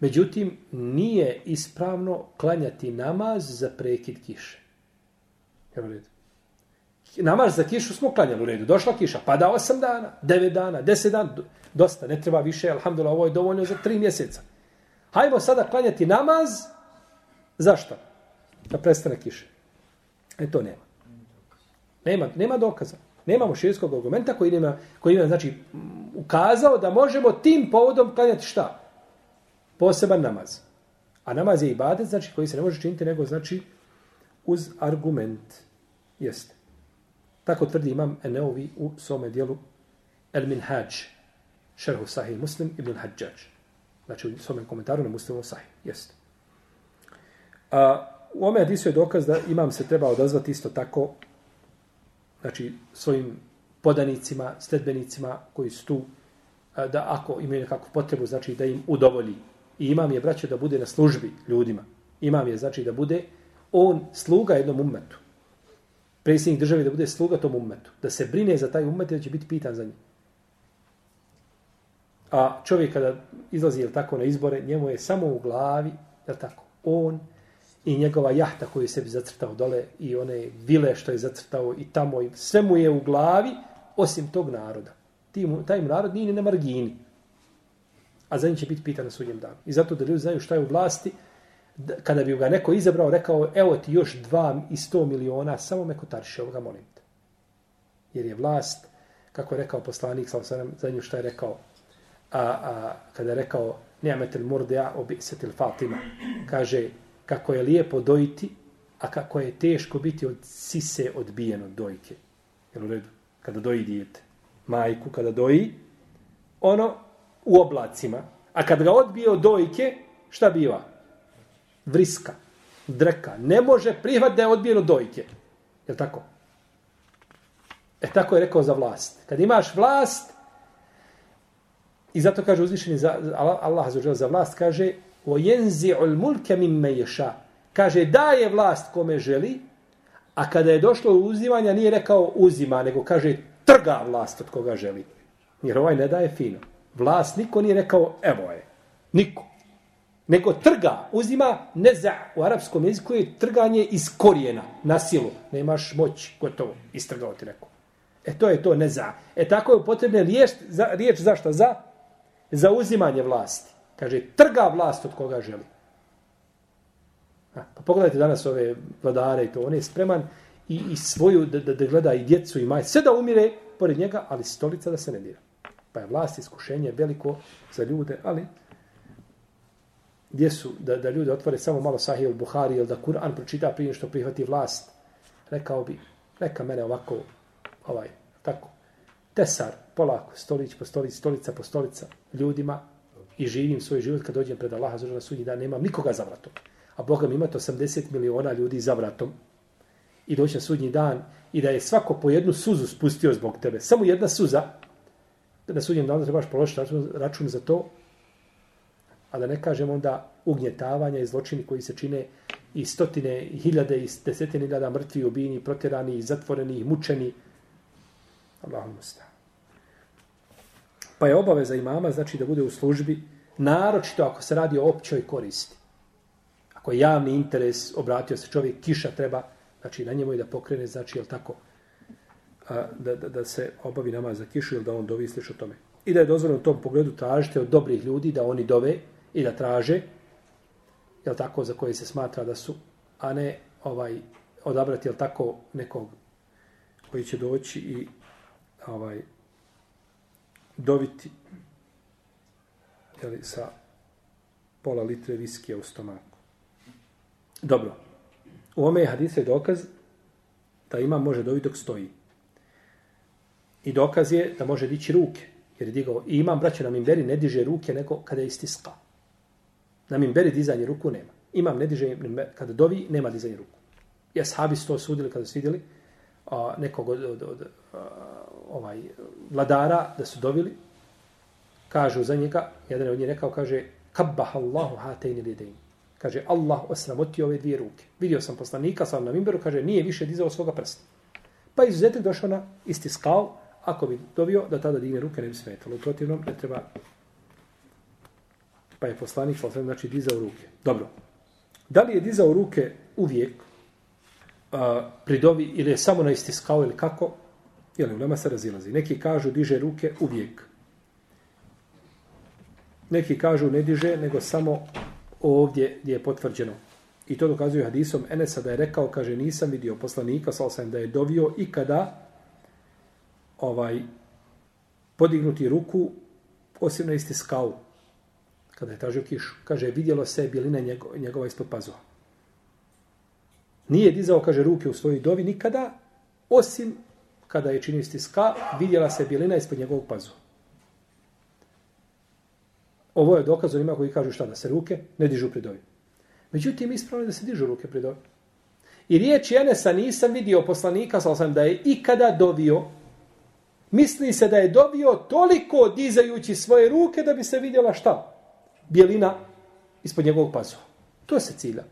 Međutim, nije ispravno klanjati namaz za prekid kiše. Evo redu. Namaz za kišu smo klanjali u redu. Došla kiša, pada 8 dana, 9 dana, 10 dana, dosta, ne treba više, alhamdulillah, ovo je dovoljno za 3 mjeseca. Hajmo sada klanjati namaz, zašto? Da prestane kiše. E to nema. Nema, nema dokaza. Nemamo širijskog argumenta koji nema, koji ima, znači, ukazao da možemo tim povodom klanjati šta? Poseban namaz. A namaz je ibadet, znači, koji se ne može činiti, nego, znači, uz argument. Jeste. Tako tvrdi imam Eneovi u svome dijelu El Minhaj, šerhu sahih muslim ibn Hajjaj. Znači, u svome komentaru na muslimu sahih. Jeste. A, u ome hadisu je dokaz da imam se treba odazvati isto tako znači svojim podanicima, sledbenicima koji su tu, da ako imaju nekakvu potrebu, znači da im udovolji. I imam je, braće, da bude na službi ljudima. Imam je, znači da bude on sluga jednom ummetu. Predsjednik države da bude sluga tom ummetu. Da se brine za taj ummet i da će biti pitan za njih. A čovjek kada izlazi jel tako na izbore, njemu je samo u glavi, jel tako, on i njegova jahta koju je sebi zacrtao dole i one vile što je zacrtao i tamo i sve mu je u glavi osim tog naroda. Ti mu, taj narod nije ni na margini. A za njih će biti pitan na sudnjem danu. I zato da ljudi znaju šta je u vlasti, da, kada bi ga neko izabrao, rekao, evo ti još dva i sto miliona, samo me kotarši ovoga molim te. Jer je vlast, kako je rekao poslanik, sa osanem, za nju šta je rekao, a, a, kada je rekao, nijametel murdea obisetil fatima, kaže, kako je lijepo dojiti, a kako je teško biti od sise odbijen od dojke. Jel u redu? Kada doji dijete. Majku kada doji, ono u oblacima. A kad ga odbije od dojke, šta biva? Vriska, dreka. Ne može prihvat da je odbijen od dojke. Jel tako? E tako je rekao za vlast. Kad imaš vlast, i zato kaže uzvišeni za, Allah Allah za vlast, kaže وَيَنْزِعُ الْمُلْكَ مِمَّ يَشَا Kaže, daje vlast kome želi, a kada je došlo u uzimanja, nije rekao uzima, nego kaže, trga vlast od koga želi. Jer ovaj ne daje fino. Vlast niko nije rekao, evo je. Niko. Nego trga, uzima, ne za, u arapskom jeziku je trganje iz korijena, na silu. Nemaš moć, gotovo, istrgao ti neko. E to je to, ne za. E tako je potrebna riječ, za, riječ zašto? Za, za uzimanje vlasti. Kaže, trga vlast od koga želi. A, pa pogledajte danas ove vladare i to, on je spreman i, i svoju, da, da, da gleda i djecu i maj, sve da umire pored njega, ali stolica da se ne dira. Pa je vlast iskušenje veliko za ljude, ali gdje su da, da ljude otvore samo malo sahih ili Buhari ili da Kur'an pročita prije što prihvati vlast, rekao bi, neka mene ovako, ovaj, tako, tesar, polako, stolić po stolić, stolica po stolica, ljudima, i živim svoj život kad dođem pred Allaha za sudnji dan, nemam nikoga za vratom. A Boga mi imate 80 miliona ljudi za vratom i doći na sudnji dan i da je svako po jednu suzu spustio zbog tebe. Samo jedna suza, da na sudnjem danu trebaš položiti račun, račun za to, a da ne kažem onda ugnjetavanja i zločini koji se čine i stotine, i hiljade, i desetine hiljada mrtvi, ubijeni, proterani, zatvoreni, mučeni. Allahumma stavim. Pa je obaveza imama, znači da bude u službi, naročito ako se radi o općoj koristi. Ako je javni interes, obratio se čovjek, kiša treba, znači na njemu je da pokrene, znači, je tako, a, da, da, da se obavi nama za kišu ili da on dovi sliš o tome. I da je dozvoljeno u tom pogledu tražite od dobrih ljudi da oni dove i da traže, je tako, za koje se smatra da su, a ne ovaj odabrati, je tako, nekog koji će doći i ovaj, doviti jeli, sa pola litre viskija u stomaku. Dobro. U ome je hadise je dokaz da ima može dobiti dok stoji. I dokaz je da može dići ruke. Jer je digao, i imam braće na mimberi, ne diže ruke neko kada je istiska. Na mimberi dizanje ruku nema. Imam ne diže, kada dovi, nema dizanje ruku. Ja sahabi su to sudili kada su vidjeli a, nekog od, od, od a, ovaj vladara da su dovili kažu za njega jedan od njih rekao kaže kabbah Allahu hatayn lidain kaže Allah osramoti ove dvije ruke. Vidio sam poslanika sa na minberu kaže nije više dizao svoga prsta. Pa izuzetak došao na istiskao ako bi dovio da tada digne ruke ne bi smetalo. Protivnom ne treba. Pa je poslanik sa znači dizao ruke. Dobro. Da li je dizao ruke uvijek uh, pri dovi ili je samo na istiskao ili kako? Jel, ulema se razilazi. Neki kažu diže ruke uvijek. Neki kažu ne diže, nego samo ovdje gdje je potvrđeno. I to dokazuju hadisom Enesa da je rekao, kaže, nisam vidio poslanika, sal sam da je dovio i kada ovaj, podignuti ruku, osim na isti skau, kada je tražio kišu. Kaže, vidjelo se bilina njegova, njegova ispod pazova. Nije dizao, kaže, ruke u svojoj dovi nikada, osim kada je činio istiska, vidjela se bilina ispod njegovog pazu. Ovo je dokaz onima koji kažu šta, da se ruke ne dižu pri dovi. Međutim, ispravno je da se dižu ruke pri dovi. I riječ Jenesa nisam vidio poslanika, sal sam da je ikada dovio, misli se da je dovio toliko dizajući svoje ruke da bi se vidjela šta? Bjelina ispod njegovog pazu. To se cilja.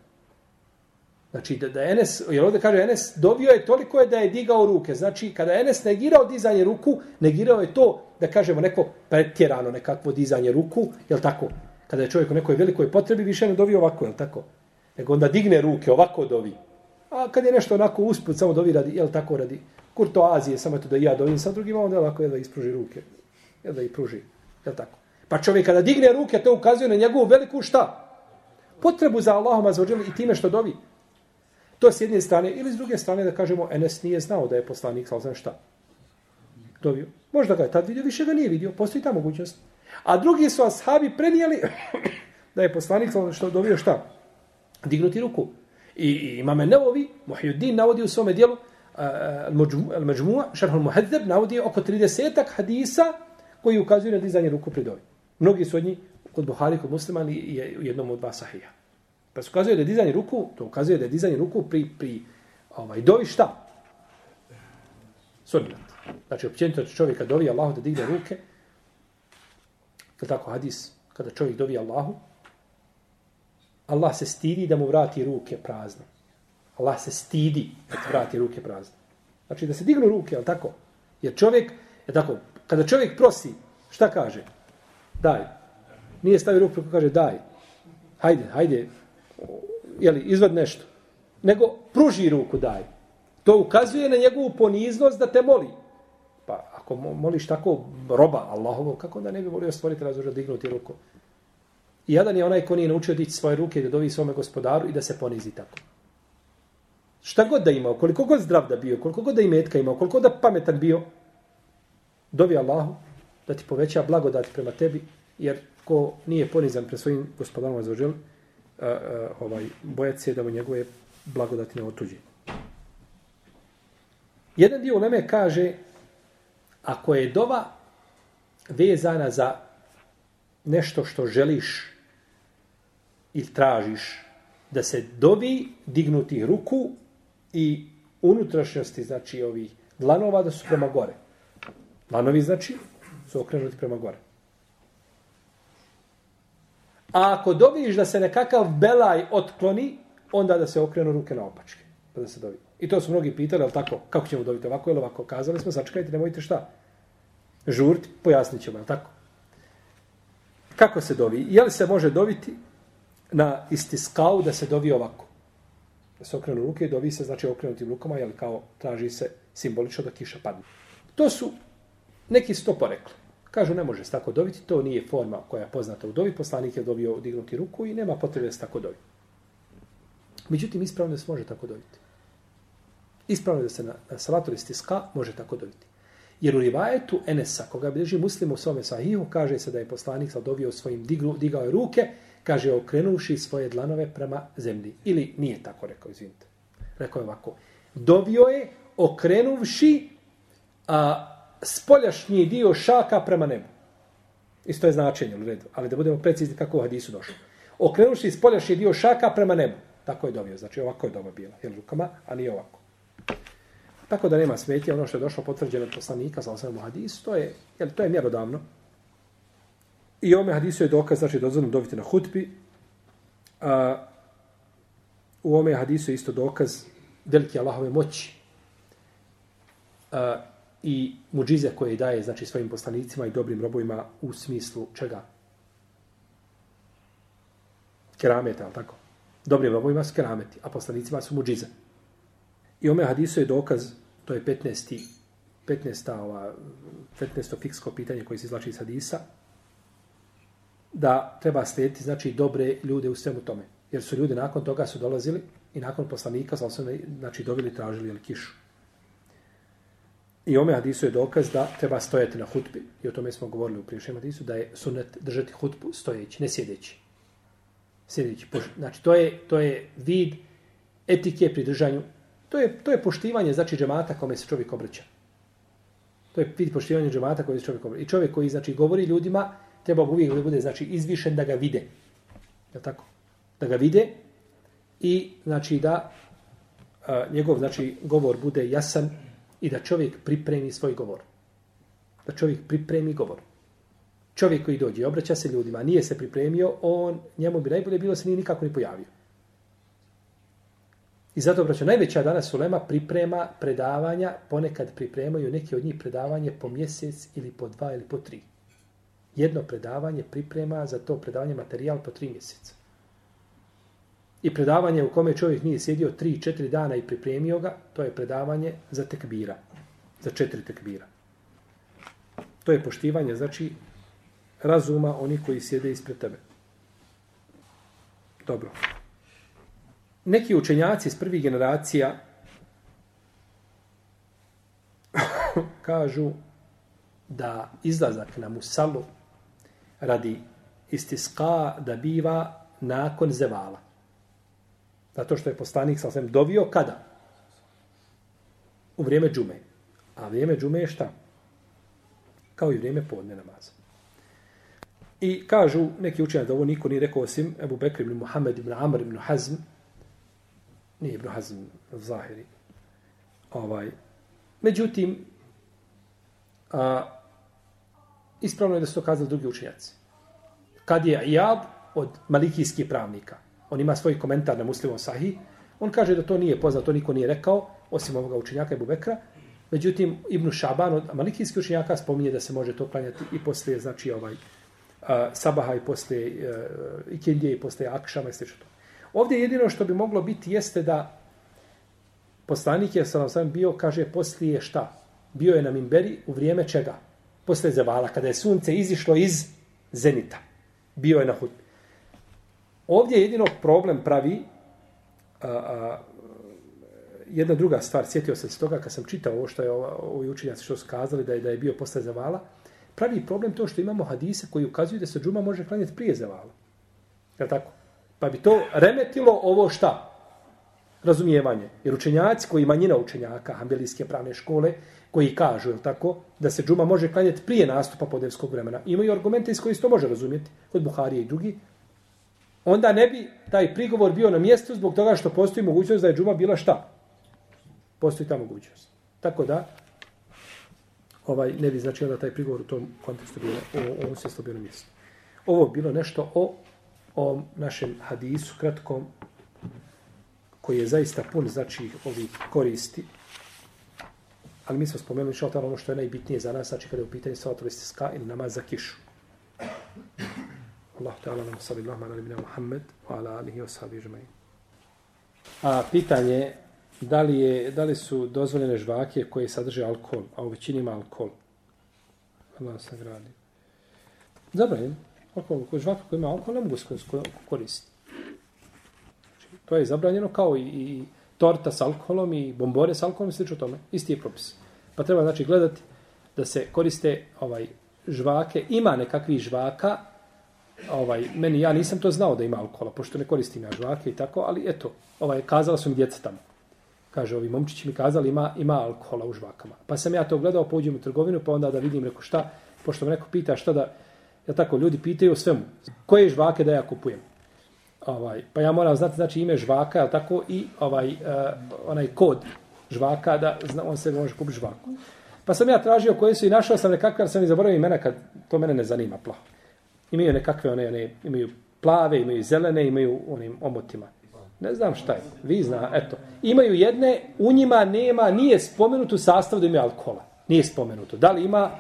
Znači, da, da Enes, jer ovdje kaže Enes, dobio je toliko je da je digao ruke. Znači, kada Enes negirao dizanje ruku, negirao je to, da kažemo, neko pretjerano nekakvo dizanje ruku, je tako? Kada je čovjek u nekoj velikoj potrebi, više ne dovi ovako, je tako? Nego onda digne ruke, ovako dovi. A kad je nešto onako usput, samo dovi radi, je tako radi? Kurto Azije, samo to da ja dovim sa drugima, onda ovako jel da ispruži ruke. Je da i pruži, je tako? Pa čovjek kada digne ruke, to ukazuje na njegovu veliku šta? Potrebu za Allahom azvođelu i time što dovi. To s jedne strane, ili s druge strane da kažemo, Enes nije znao da je poslanik, sal znam šta. dobio. Možda ga je tad vidio, više ga nije vidio, postoji ta mogućnost. A drugi su ashabi prenijeli da je poslanik, sal što dobio šta? Dignuti ruku. I, i imame Nevovi, Muhyiddin navodi u svome dijelu, Al-Majmu'a, Šarh al-Muhadzeb, navodi oko 30 hadisa koji ukazuju na dizanje ruku pri dovi. Mnogi su od njih kod Buhari, kod muslima, je u jednom od dva sahija. Pa se ukazuje da je dizanje ruku, to ukazuje da je dizanje ruku pri, pri ovaj, dovi šta? Sunnet. Znači, općenito čovjeka dovi Allahu da digne ruke, je tako hadis, kada čovjek dovi Allahu, Allah se stidi da mu vrati ruke prazne. Allah se stidi da ti vrati ruke prazne. Znači, da se dignu ruke, je tako? Jer čovjek, je tako, kada čovjek prosi, šta kaže? Daj. Nije stavio ruku, kaže daj. Hajde, hajde, jeli, izvad nešto. Nego pruži ruku, daj. To ukazuje na njegovu poniznost da te moli. Pa ako moliš tako roba Allahovog, kako da ne bi volio stvoriti razloža dignuti ruku? I jedan je onaj ko nije naučio dići svoje ruke da dovi svome gospodaru i da se ponizi tako. Šta god da imao, koliko god zdrav da bio, koliko god da imetka imao, koliko da pametan bio, dovi Allahu da ti poveća blagodat prema tebi, jer ko nije ponizan pre svojim gospodarom za ovaj, bojati se da mu njegove blagodati ne otuđe. Jedan dio uleme kaže, ako je dova vezana za nešto što želiš ili tražiš, da se dovi dignuti ruku i unutrašnjosti, znači ovih dlanova, da su prema gore. Dlanovi, znači, su okrenuti prema gore. A ako doviš da se nekakav belaj otkloni, onda da se okrenu ruke na opačke. Pa da se dovi. I to su mnogi pitali, ali tako, kako ćemo dobiti ovako ili ovako? Kazali smo, sačekajte, nemojte šta. Žurti, pojasnit ćemo, tako? Kako se dovi? Je li se može dobiti na istiskau da se dovi ovako? Da se okrenu ruke i dovi se, znači okrenutim rukama, jel kao traži se simbolično da kiša padne. To su, neki su to porekli. Kažu, ne može se tako dobiti, to nije forma koja je poznata u dovi, poslanik je dobio dignuti ruku i nema potrebe da se tako dovi. Međutim, ispravno da se može tako dobiti. Ispravno da se na, na salatu istiska može tako dobiti. Jer u rivajetu Enesa, koga bilježi muslim u svome sahihu, kaže se da je poslanik sad svojim dignu, digao je ruke, kaže okrenuši svoje dlanove prema zemlji. Ili nije tako rekao, izvinite. Rekao je ovako. Dovio je okrenuvši a, spoljašnji dio šaka prema nebu. Isto je značenje u redu, ali da budemo precizni kako u hadisu došlo. Okrenuši spoljašnji dio šaka prema nebu. Tako je dobio, znači ovako je doba bila, jel rukama, a nije ovako. Tako da nema smetje, ono što je došlo potvrđeno od poslanika sa osnovu hadisu, to je, jel, to je mjerodavno. I ome hadisu je dokaz, znači dozvoljno dobiti na hutbi. A, u ome hadisu je isto dokaz velike Allahove moći. A, i muđize koje daje znači svojim poslanicima i dobrim robovima u smislu čega? Kerameta, ali tako? Dobrim robovima su kerameti, a poslanicima su muđize. I ome hadisu je dokaz, to je 15. 15. Ova, 15. fiksko pitanje koje se izlači iz hadisa, da treba slijediti znači dobre ljude u svemu tome. Jer su ljudi nakon toga su dolazili i nakon poslanika znači dobili tražili jel, kišu. I ome hadisu je dokaz da treba stojati na hutbi. I o tome smo govorili u priješnjem hadisu, da je sunnet držati hutbu stojeći, ne sjedeći. Sjedeći. Znači, to je, to je vid etike pri držanju. To je, to je poštivanje, znači, džemata kome se čovjek obraća. To je vid poštivanja džemata kome se čovjek obraća. I čovjek koji, znači, govori ljudima, treba uvijek da bude, znači, izvišen da ga vide. Je tako? Da ga vide i, znači, da a, njegov znači govor bude jasan i da čovjek pripremi svoj govor. Da čovjek pripremi govor. Čovjek koji dođe i obraća se ljudima, nije se pripremio, on, njemu bi najbolje bilo se nije nikako ni pojavio. I zato, braćo, najveća danas ulema priprema predavanja, ponekad pripremaju neki od njih predavanje po mjesec ili po dva ili po tri. Jedno predavanje priprema za to predavanje materijal po tri mjeseca. I predavanje u kome čovjek nije sjedio tri, četiri dana i pripremio ga, to je predavanje za tekbira. Za četiri tekbira. To je poštivanje, znači, razuma oni koji sjede ispred tebe. Dobro. Neki učenjaci iz prvih generacija kažu da izlazak na musalu radi istiska da biva nakon zevala. Zato što je poslanik sa osvijem dovio kada? U vrijeme džume. A vrijeme džume je šta? Kao i vrijeme podne namaza. I kažu neki učenjaci da ovo niko nije rekao osim Ebu Bekr ibn Muhammed ibn Amr ibn Hazm, nije ibn Hazm Zahiri. Ovaj. Međutim, a, ispravno je da su to kazali drugi učenjaci. Kad je Iyad od malikijskih pravnika, on ima svoj komentar na muslimom sahih, on kaže da to nije poznato, to niko nije rekao, osim ovoga učenjaka Ebu Bekra. Međutim, Ibn Šaban od malikijskih učenjaka spominje da se može to klanjati i poslije, znači, ovaj, a, sabaha i poslije e, uh, ikindije i poslije akšama i sl. Ovdje jedino što bi moglo biti jeste da poslanik je sam sam bio, kaže, poslije šta? Bio je na Mimberi u vrijeme čega? Poslije zevala, kada je sunce izišlo iz zenita. Bio je na hud. Ovdje jedino problem pravi a, a, jedna druga stvar, sjetio sam se toga kad sam čitao ovo što je ovi učenjaci što su kazali da je, da je bio posle zavala, pravi problem to što imamo hadise koji ukazuju da se džuma može klanjati prije zavala. Je tako? Pa bi to remetilo ovo šta? Razumijevanje. Jer učenjaci koji manjina učenjaka, hambelijske pravne škole, koji kažu, je tako, da se džuma može klanjati prije nastupa podevskog vremena, imaju argumente iz koji se to može razumjeti, kod Buharije i drugi, onda ne bi taj prigovor bio na mjestu zbog toga što postoji mogućnost da je džuma bila šta? Postoji ta mogućnost. Tako da, ovaj ne bi znači da taj prigovor u tom kontekstu bio u ovom smislu bio na mjestu. Ovo bilo nešto o o našem hadisu kratkom koji je zaista pun znači ovih koristi. Ali mi smo spomenuli što ono što je najbitnije za nas, znači kada je u pitanju salatul istisqa ili namaz za kišu. Allah ta'ala nam sabi Allah mana nabina Muhammed wa ala alihi wa sahabi žmai. A pitanje da li, je, da li su dozvoljene žvake koje sadrže alkohol, a u većini ima alkohol? Allah se gradi. Zabranjen. Alkohol, koji žvaka koji ima alkohol, ne mogu se koristiti. Znači, to je zabranjeno kao i, i torta s alkoholom i bombore s alkoholom i slično tome. Isti je propis. Pa treba znači gledati da se koriste ovaj žvake. Ima nekakvi žvaka, ovaj, meni, ja nisam to znao da ima alkohola, pošto ne koristim ja žvake i tako, ali eto, ovaj, kazala su mi djeca tamo. Kaže, ovi momčići mi kazali ima, ima alkohola u žvakama. Pa sam ja to gledao, pođem u trgovinu, pa onda da vidim, reko šta, pošto me neko pita šta da, ja tako, ljudi pitaju o svemu, koje žvake da ja kupujem. Ovaj, pa ja moram znati, znači, ime žvaka, je tako, i ovaj, uh, onaj kod žvaka, da zna, on se može kupiti žvaku. Pa sam ja tražio koje su i našao sam nekakve, sam i zaboravio imena, kad to mene ne zanima, plaho. Imaju nekakve, one, one, imaju plave, imaju zelene, imaju onim omotima. Ne znam šta je. Vi zna, eto. Imaju jedne, u njima nema, nije spomenuto sastav da imaju alkohola. Nije spomenuto. Da li ima,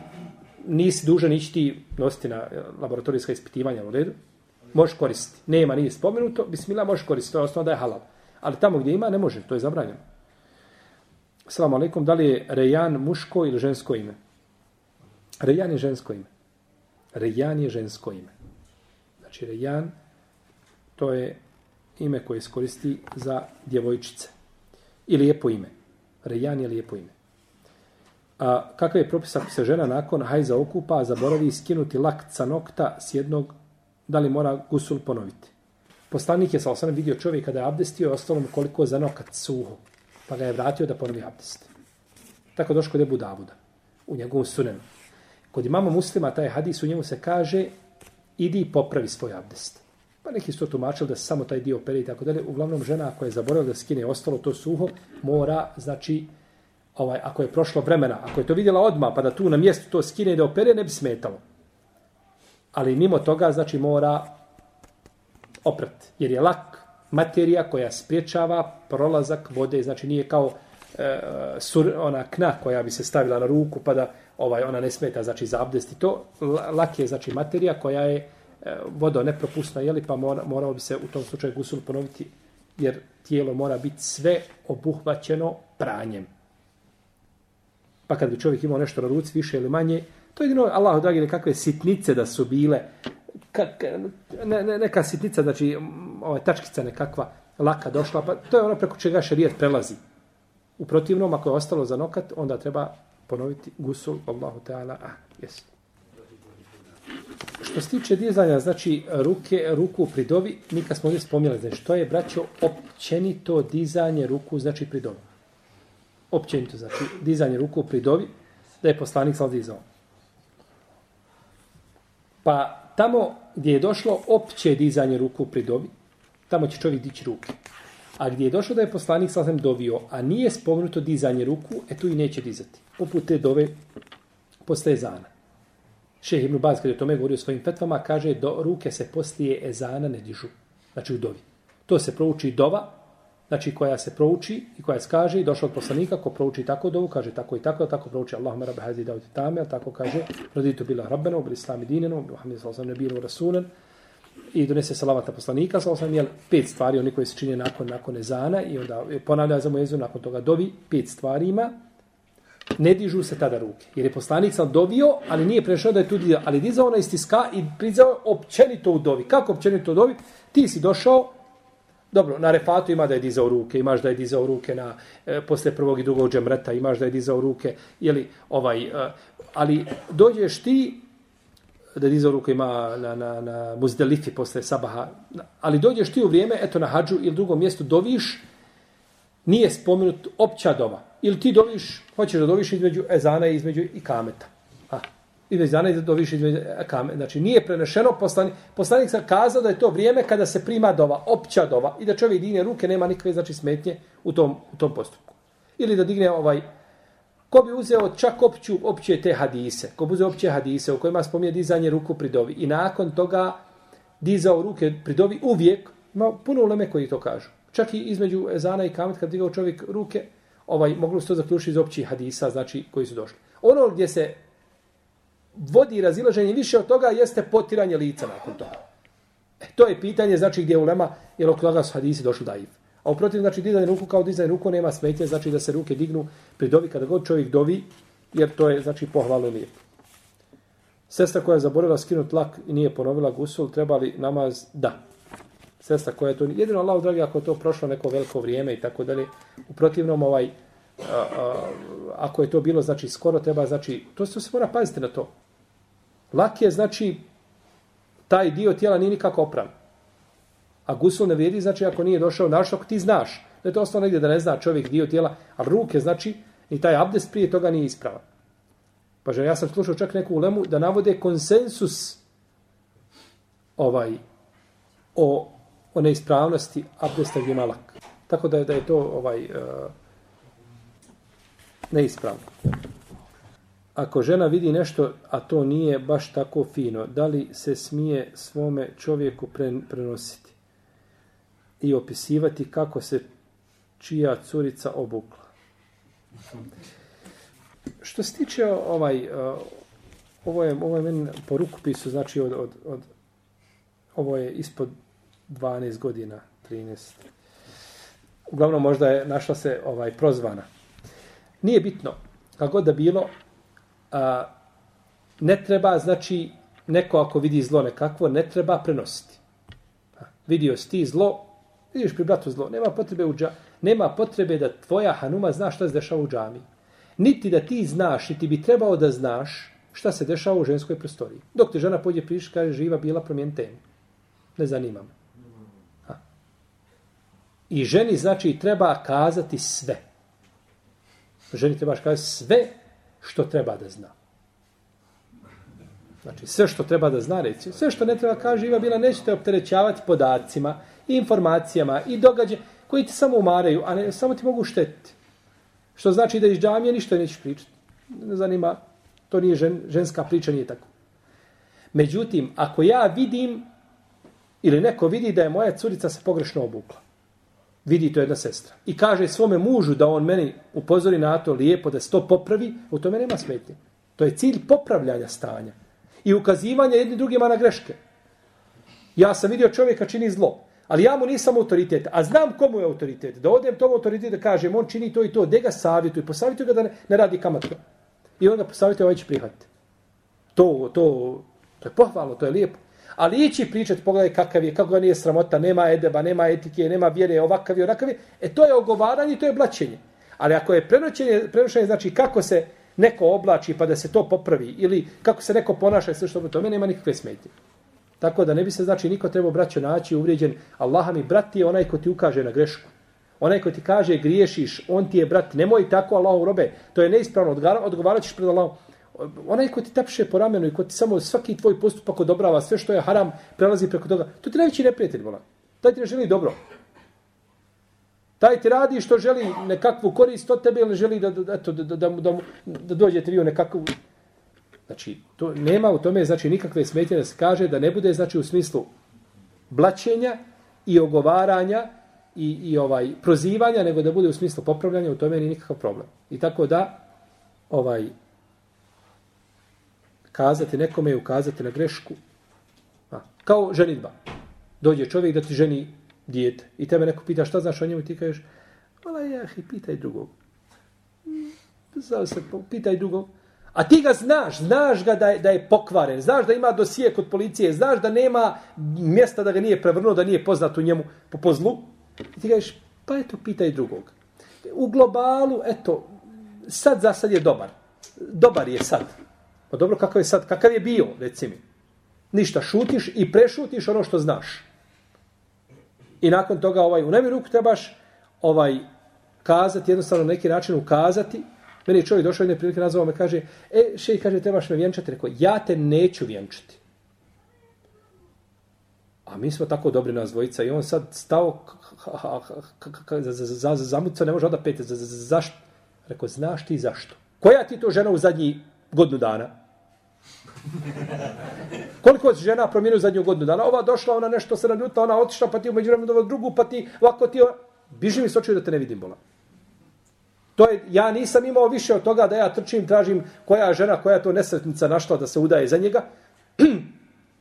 nisi dužan ići ti nositi na eh, laboratorijska ispitivanja u redu. Možeš koristiti. Nema, nije spomenuto. Bismillah, možeš koristiti. To je osnovno da je halal. Ali tamo gdje ima, ne može. To je zabranjeno. Salamu alaikum. Da li je Rejan muško ili žensko ime? Rejan je žensko ime. Rejan je žensko ime. Znači, Rejan, to je ime koje se koristi za djevojčice. I lijepo ime. Rejan je lijepo ime. A kakav je propis ako se žena nakon hajza okupa, zaboravi skinuti lak sa nokta s jednog, da li mora gusul ponoviti? Poslanik je sa osanem vidio čovjeka da je abdestio i ostalo mu koliko za nokat suho. Pa ga je vratio da ponovi abdest. Tako došlo kod Ebu Davuda. U njegovom sunenu. Kod imama muslima taj hadis u njemu se kaže idi popravi svoj abdest. Pa neki su to tumačili da se samo taj dio pere i tako dalje. Uglavnom žena ako je zaboravila da skine ostalo to suho, mora, znači, ovaj, ako je prošlo vremena, ako je to vidjela odma pa da tu na mjestu to skine i da opere, ne bi smetalo. Ali mimo toga, znači, mora oprat. Jer je lak materija koja spriječava prolazak vode, znači nije kao e, sur, ona kna koja bi se stavila na ruku pa da ovaj ona ne smeta znači za abdest i to. Lak je znači materija koja je e, vodo nepropusna je li pa mora, morao bi se u tom slučaju gusul ponoviti jer tijelo mora biti sve obuhvaćeno pranjem. Pa kad bi čovjek imao nešto na ruci više ili manje to je jedino Allah dragi nekakve sitnice da su bile kak, ne, ne, neka sitnica znači ovaj tačkica nekakva laka došla pa to je ono preko čega šerijat prelazi. U protivnom ako je ostalo za nokat onda treba ponoviti gusul Allahu Teala. Ah, yes. Što se tiče dizanja, znači ruke, ruku pri dovi, mi kad smo ovdje spomljali, znači što je, braćo, općenito dizanje ruku, znači pri dovi. Općenito, znači dizanje ruku pri dovi, da je poslanik sal dizao. Pa tamo gdje je došlo opće dizanje ruku pri dovi, tamo će čovjek dići ruke. A gdje je došlo da je poslanik sasvim dovio, a nije spomenuto dizanje ruku, e tu i neće dizati. Poput te dove posle ezana. Šeh Ibn Baz, kada je o tome govorio svojim fetvama, kaže do ruke se poslije ezana ne dižu. Znači u dovi. To se prouči dova, znači koja se prouči i koja se kaže i došao od poslanika ko prouči tako dovu, kaže tako i tako, tako prouči Allahumma rabbi hazi davati tame, tako kaže raditu bila rabbena, u islami dinenu, Muhammed sallam ne bilo rasulen, i donese salavat na poslanika, sa osam jel pet stvari, oni koji se čine nakon, nakon ezana i onda ponavlja za mojezu, nakon toga dovi, pet stvari ima, ne dižu se tada ruke. Jer je poslanik sam dovio, ali nije prešao da je tu dizao, ali dizao ona istiska i prizao općenito u dovi. Kako općenito u dovi? Ti si došao, dobro, na refatu ima da je dizao ruke, imaš da je dizao ruke na, e, posle prvog i drugog džemreta, imaš da je dizao ruke, jeli, ovaj, e, ali dođeš ti, da diza ruku ima na, na, na muzdelifi posle sabaha. Ali dođeš ti u vrijeme, eto na hađu ili drugom mjestu doviš, nije spomenut opća dova. Ili ti doviš, hoćeš da doviš između ezana i između i kameta. A, između ezana i da doviš između kameta. Znači nije prenešeno, poslanik, poslanik sam kazao da je to vrijeme kada se prima dova, opća dova, i da čovjek digne ruke, nema nikakve znači, smetnje u tom, u tom postupku. Ili da digne ovaj, Ko bi uzeo čak opću, opće te hadise, ko bi uzeo opće hadise u kojima spominje dizanje ruku pri dovi i nakon toga dizao ruke pri dovi uvijek, ima puno uleme koji to kažu. Čak i između Ezana i Kamet kad digao čovjek ruke, ovaj, moglo se to zaključiti iz općih hadisa, znači koji su došli. Ono gdje se vodi razilaženje više od toga jeste potiranje lica nakon toga. E, to je pitanje, znači gdje je ulema, jer oko toga su hadisi došli daiv. A uprotiv, znači, dizanje ruku kao dizanje ruku nema smetje, znači da se ruke dignu pri dovi kada god čovjek dovi, jer to je, znači, pohvalo lijepo. Sestra koja je zaboravila skinut lak i nije ponovila gusul, treba li namaz? Da. Sestra koja je to... Jedino, Allah, dragi, ako je to prošlo neko veliko vrijeme i tako dalje, u protivnom, ovaj, a, a, ako je to bilo, znači, skoro treba, znači, to se, to se mora paziti na to. Lak je, znači, taj dio tijela nije nikako opravan. A gusul ne vrijedi, znači ako nije došao naš, ako ti znaš. Da je to ostalo negdje da ne zna čovjek dio tijela, a ruke, znači, ni taj abdest prije toga nije ispravan. Pa žel, ja sam slušao čak neku ulemu da navode konsensus ovaj o, o neispravnosti abdesta gdje malak. Tako da je, da je to ovaj uh, neispravno. Ako žena vidi nešto, a to nije baš tako fino, da li se smije svome čovjeku prenositi? I opisivati kako se čija curica obukla. Što se tiče uh, ovaj, uh, ovo je, ovo je meni po rukopisu, znači od, od, od, ovo je ispod 12 godina, 13. Uglavnom možda je našla se ovaj prozvana. Nije bitno, kako da bilo, a, ne treba, znači, neko ako vidi zlo nekakvo, ne treba prenositi. A, vidio si ti zlo, Vidiš pri bratu zlo, nema potrebe u dža, nema potrebe da tvoja hanuma zna šta se dešava u džami. Niti da ti znaš, niti bi trebao da znaš šta se dešava u ženskoj prostoriji. Dok te žena pođe priš, kaže živa bila promijen temu. Ne zanima me. Ha. I ženi znači treba kazati sve. Ženi trebaš kazati sve što treba da zna. Znači, sve što treba da zna reći, sve što ne treba kaže, Iva bila, nećete opterećavati podacima, i informacijama, i događaj koji ti samo umaraju, a ne, samo ti mogu štetiti. Što znači da iz džamije ništa nećeš pričati. Ne zanima, to nije žen, ženska priča, nije tako. Međutim, ako ja vidim, ili neko vidi da je moja curica se pogrešno obukla, vidi to jedna sestra, i kaže svome mužu da on meni upozori na to lijepo, da se to popravi, u tome nema smetnje. To je cilj popravljanja stanja i ukazivanja jedni drugima na greške. Ja sam vidio čovjeka čini zlo, ali ja mu nisam autoritet, a znam komu je autoritet. Da odem tom autoritetu da kažem, on čini to i to, de ga savjetuj, posavjetuj ga da ne, ne radi kamatko. I onda posavjetuj ovaj će prihvatiti. To, to, to je pohvalno, to je lijepo. Ali ići pričati, pogledaj kakav je, kako ga nije sramota, nema edeba, nema etike, nema vjere, ovakav je, onakav je, e to je ogovaranje, to je blaćenje. Ali ako je prenoćenje, prenoćenje znači kako se neko oblači pa da se to popravi ili kako se neko ponaša sve što to nema nikakve smetnje. Tako da ne bi se znači niko trebao braćo naći uvrijeđen. Allaha mi brat je onaj ko ti ukaže na grešku. Onaj ko ti kaže griješiš, on ti je brat. Nemoj tako Allahom robe. To je neispravno. Odgovarat ćeš pred Allahom. Onaj ko ti tapše po ramenu i ko ti samo svaki tvoj postupak odobrava, sve što je haram, prelazi preko toga. To ti najveći neprijatelj, vola. Taj ti ne želi dobro. Taj ti radi što želi nekakvu korist od tebe ili želi da, da, eto, da, da, da, da, da dođete vi u nekakvu... Znači, to nema u tome znači nikakve smetje da se kaže da ne bude znači u smislu blaćenja i ogovaranja i, i ovaj prozivanja, nego da bude u smislu popravljanja, u tome nije nikakav problem. I tako da ovaj kazati nekome i ukazati na grešku. A, kao ženitba. Dođe čovjek da ti ženi dijete. I tebe neko pita šta znaš o njemu, ti kažeš, vala ja, pitaj drugog. Mm, Znao se, pitaj drugog. A ti ga znaš, znaš ga da je, da je pokvaren, znaš da ima dosije kod policije, znaš da nema mjesta da ga nije prevrnuo, da nije poznat u njemu po pozlu. I ti kažeš, pa eto, pitaj drugog. U globalu, eto, sad za sad je dobar. Dobar je sad. Pa dobro, kakav je sad, kakav je bio, reci mi. Ništa, šutiš i prešutiš ono što znaš. I nakon toga ovaj u nevi ruku trebaš ovaj kazati, jednostavno neki način ukazati. Meni je čovjek došao jedne prilike nazvao me kaže, e, še kaže, trebaš me vjenčati. Rekao, ja te neću vjenčati. A mi smo tako dobri nas dvojica i on sad stao zamucao, ne može oda pete. Zašto? Rekao, znaš ti zašto? Koja ti to žena u zadnji godinu dana? Koliko se žena promijenio zadnju godinu dana? Ova došla, ona nešto se naljuta, ona otišla, pa ti umeđu vremenu drugu, pa ti ovako ti... Biži mi s očiju da te ne vidim, bola. To je, ja nisam imao više od toga da ja trčim, tražim koja žena, koja je to nesretnica našla da se udaje za njega.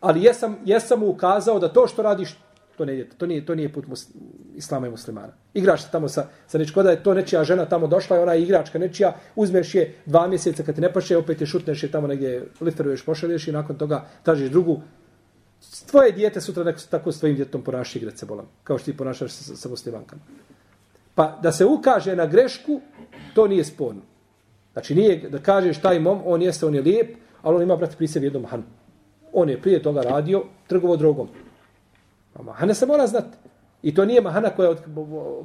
Ali jesam, jesam mu ukazao da to što radiš, to ne ide, to nije, to nije put mus, islama i muslimana. Igraš se tamo sa, sa nečko, da je to nečija žena tamo došla i ona je igračka nečija, uzmeš je dva mjeseca kad te ne paše, opet je šutneš je tamo negdje, liferuješ, pošalješ i nakon toga tražiš drugu. Tvoje dijete sutra neko tako s tvojim djetom ponaša igrat se bolam, kao što ti ponašaš sa, sa muslimankama. Pa da se ukaže na grešku, to nije sporno. Znači nije da kažeš taj mom, on jeste, on je lijep, ali on ima, brate, pri sebi jednom mahanu. On je prije toga radio, trgovo drogom. A mahana se mora znati. I to nije mahana koja,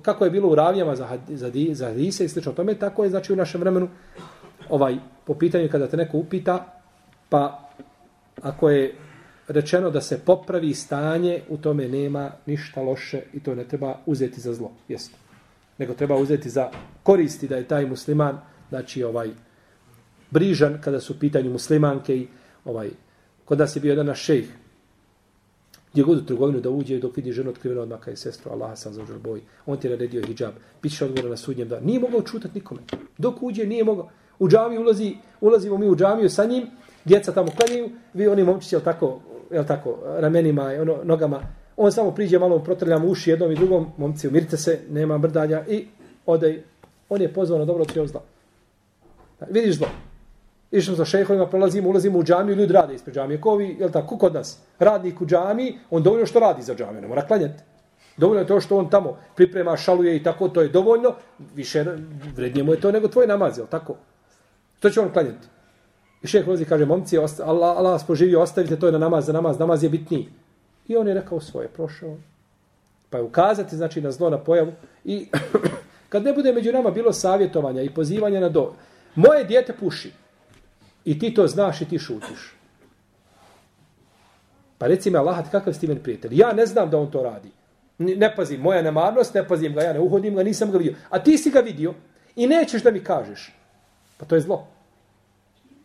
kako je bilo u ravijama za, za, za rise i slično tome, tako je znači u našem vremenu ovaj, po pitanju kada te neko upita, pa ako je rečeno da se popravi stanje, u tome nema ništa loše i to ne treba uzeti za zlo. Jesu. Nego treba uzeti za koristi da je taj musliman, znači ovaj, brižan kada su u pitanju muslimanke i ovaj, kod nas je bio jedan naš šejh, gdje god u trgovinu da uđe dok vidi ženu otkrivena odmah kaj je sestro, Allah sam zaođer boj. On ti je naredio hijab. Biće odgovor na sudnjem da nije mogao čutati nikome. Dok uđe nije mogao. U džamiju ulazi, ulazimo mi u džamiju sa njim, djeca tamo klanjaju, vi oni momčići, jel tako, jel tako, ramenima, ono, nogama. On samo priđe malo, protrljam uši jednom i drugom, momci, umirite se, nema mrdanja i odaj. On je pozvao na dobro otkrio zla. Vidiš zlo. Išli sa šehovima, prolazimo, ulazimo u džamiju, ljudi rade ispred džamije. Ko vi, jel tako, kod nas? Radnik u džamiji, on dovoljno što radi za džamiju, ne mora klanjati. Dovoljno je to što on tamo priprema, šaluje i tako, to je dovoljno. Više vrednije mu je to nego tvoj namaz, jel tako? To će on klanjati. I šeh ulazi kaže, momci, Allah, Allah vas poživio, ostavite to je na namaz, za namaz, namaz je bitniji. I on je rekao svoje, prošao. Pa je ukazati, znači, na zlo, na pojavu. I kad ne bude među nama bilo savjetovanja i pozivanja na do, moje dijete puši, I ti to znaš i ti šutiš. Pa reci mi Allah, kakav si ti meni prijatelj? Ja ne znam da on to radi. Ne, ne pazim, moja nemarnost, ne pazim ga, ja ne uhodim ga, nisam ga vidio. A ti si ga vidio i nećeš da mi kažeš. Pa to je zlo.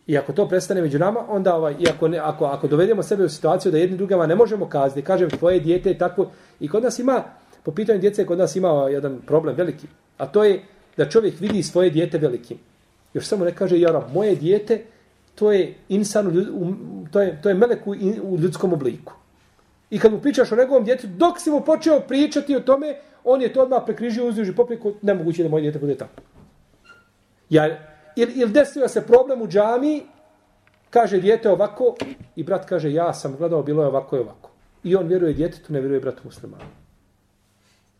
I ako to prestane među nama, onda ovaj, i ako, ne, ako, ako dovedemo sebe u situaciju da jedni drugama ne možemo kazati, kažem tvoje dijete je takvo, i kod nas ima, po pitanju djece, kod nas ima ovaj, jedan problem veliki, a to je da čovjek vidi svoje dijete velikim. Još samo ne kaže, jara, moje dijete, to je insan, u, to je, to je melek u, u ljudskom obliku. I kad mu pričaš o njegovom djetu, dok si mu počeo pričati o tome, on je to odmah prekrižio, uzio i nemoguće da moje djete bude tako. Ja, ili, ili desio se problem u džami, kaže djete ovako, i brat kaže, ja sam gledao, bilo je ovako i ovako. I on vjeruje djetetu, ne vjeruje bratu muslimanu.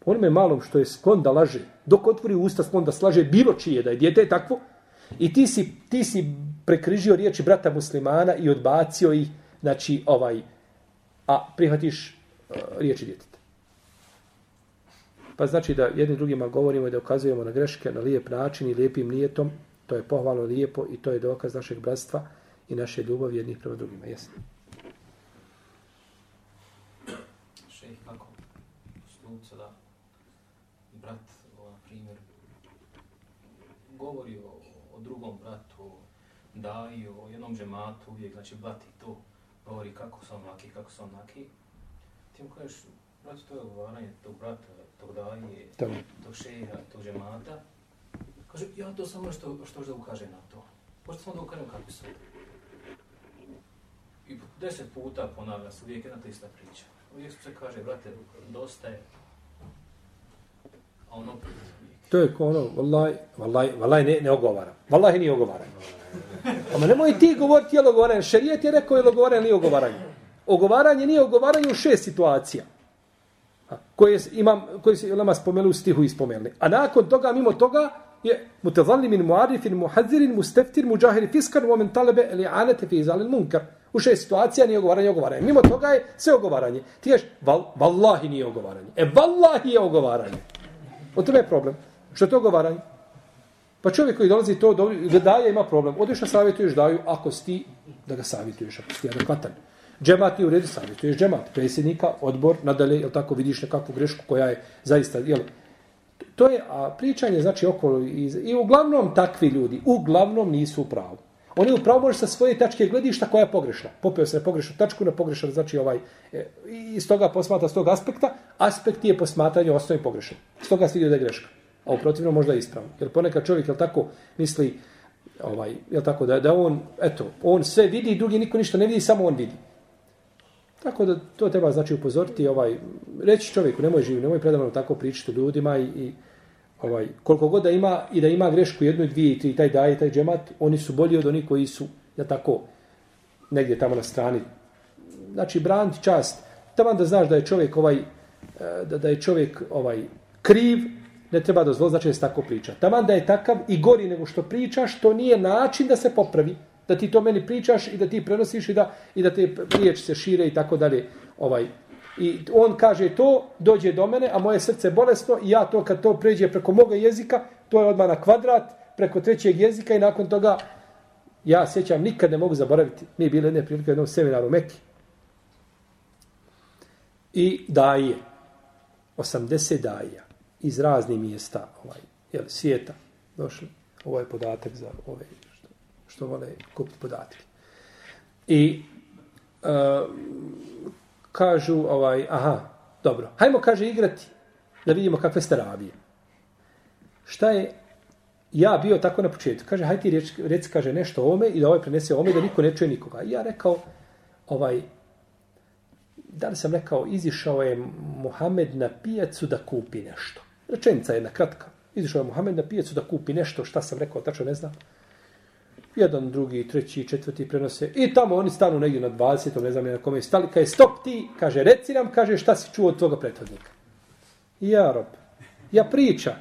On me malom što je sklon da laže, dok otvori usta sklon da slaže bilo čije, da je djete takvo, i ti si, ti si prekrižio riječi brata muslimana i odbacio ih, znači, ovaj, a prihvatiš uh, riječi djeteta. Pa znači da jedni drugima govorimo i da ukazujemo na greške na lijep način i lijepim nijetom, to je pohvalno lijepo i to je dokaz našeg bratstva i naše ljubavi jednih prema drugima. Jesno. Šejh, kako sluca da brat, na primjer, govori o, o drugom bratu, da i o jednom džematu, uvijek, znači, brat i to govori kako su onaki, kako su onaki. Ti mu kažeš, brat, to je odgovaranje tog brata, tog daje, tog šeha, tog džemata. Kaže, ja to samo što, što da ukaže na to. Pošto samo da ukažem kakvi su. I deset puta ponavlja se, uvijek jedna ta ista priča. Uvijek se kaže, brate, dosta je. A ono opet To je ko ono, vallaj, vallaj, vallaj ne, ne ogovaram. Vallaj nije ogovaran. Ama nemoj ti govoriti je li ogovaran. Šerijet je rekao je li ogovaran ili ogovaranje. Ogovaranje nije ogovaranje u šest situacija. Koje, imam, koje se ulema spomenuli u stihu i spomenuli. A nakon toga, mimo toga, je mutazallimin muarifin, muhazirin musteftir, mujahir fiskar, momen talebe, ili anete, fi izalil munkar. U šest situacija nije ogovaranje, ogovaranje. Mimo toga je sve ogovaranje. Ti ješ, val, vallahi nije ogovaranje. E, vallahi je ogovaranje. O tome je problem. Što je to ogovaranje? Pa čovjek koji dolazi to, da daje ima problem. Odeš na savjetuješ daju, ako si ti, da ga savjetuješ, ako si ti adekvatan. Džemat je u redu, savjetuješ džemat. Predsjednika, odbor, nadalje, jel tako vidiš nekakvu grešku koja je zaista, jel, To je a, pričanje, znači, okolo i, i uglavnom takvi ljudi, uglavnom nisu u pravu. Oni upravo može sa svoje tačke gledišta koja je pogrešna. Popeo se na pogrešnu tačku, na pogrešan, znači ovaj, e, iz toga posmatra, s tog aspekta, aspekt je posmatranje osnovi pogrešan. S toga se vidio da je greška. A uprotivno možda je ispravno. Jer ponekad čovjek, je tako, misli, ovaj, je tako, da, da on, eto, on sve vidi, drugi niko ništa ne vidi, samo on vidi. Tako da to treba znači upozoriti, ovaj, reći čovjeku, nemoj živi, nemoj predavno tako pričati ljudima i, i ovaj, koliko god da ima i da ima grešku jednu, dvije, tri, taj daje, taj džemat, oni su bolji od onih koji su, ja tako, negdje tamo na strani. Znači, braniti čast. Taman da znaš da je čovjek ovaj, eh, da, da je čovjek ovaj kriv, ne treba dozvoliti znači da se tako priča. Taman da je takav i gori nego što priča, što nije način da se popravi. Da ti to meni pričaš i da ti prenosiš i da, i da te riječi se šire i tako dalje. Ovaj, I on kaže to, dođe do mene, a moje srce bolesno i ja to kad to pređe preko moga jezika, to je odmah na kvadrat, preko trećeg jezika i nakon toga ja sjećam, nikad ne mogu zaboraviti. Mi je bilo jedne prilike u jednom seminaru u Meki. I daje, 80 daja iz raznih mjesta ovaj, jel, svijeta došli. Ovo je podatak za ove što, vole kupiti podatke. I uh, kažu, ovaj, aha, dobro, hajmo, kaže, igrati, da vidimo kakve ste rabije. Šta je ja bio tako na početku? Kaže, hajde ti reč, rec, kaže, nešto o ome i da ovaj prenese ome da niko ne čuje nikoga. I ja rekao, ovaj, da li sam rekao, izišao je Muhammed na pijacu da kupi nešto. Rečenica jedna kratka. Izišao je Muhammed na pijacu da kupi nešto, šta sam rekao, tačno ne znam jedan, drugi, treći, četvrti prenose. I tamo oni stanu negdje na 20. ne znam na kome je stali. Kaže, stop ti, kaže, reci nam, kaže, šta si čuo od tvoga prethodnika. Ja, rob, ja priča.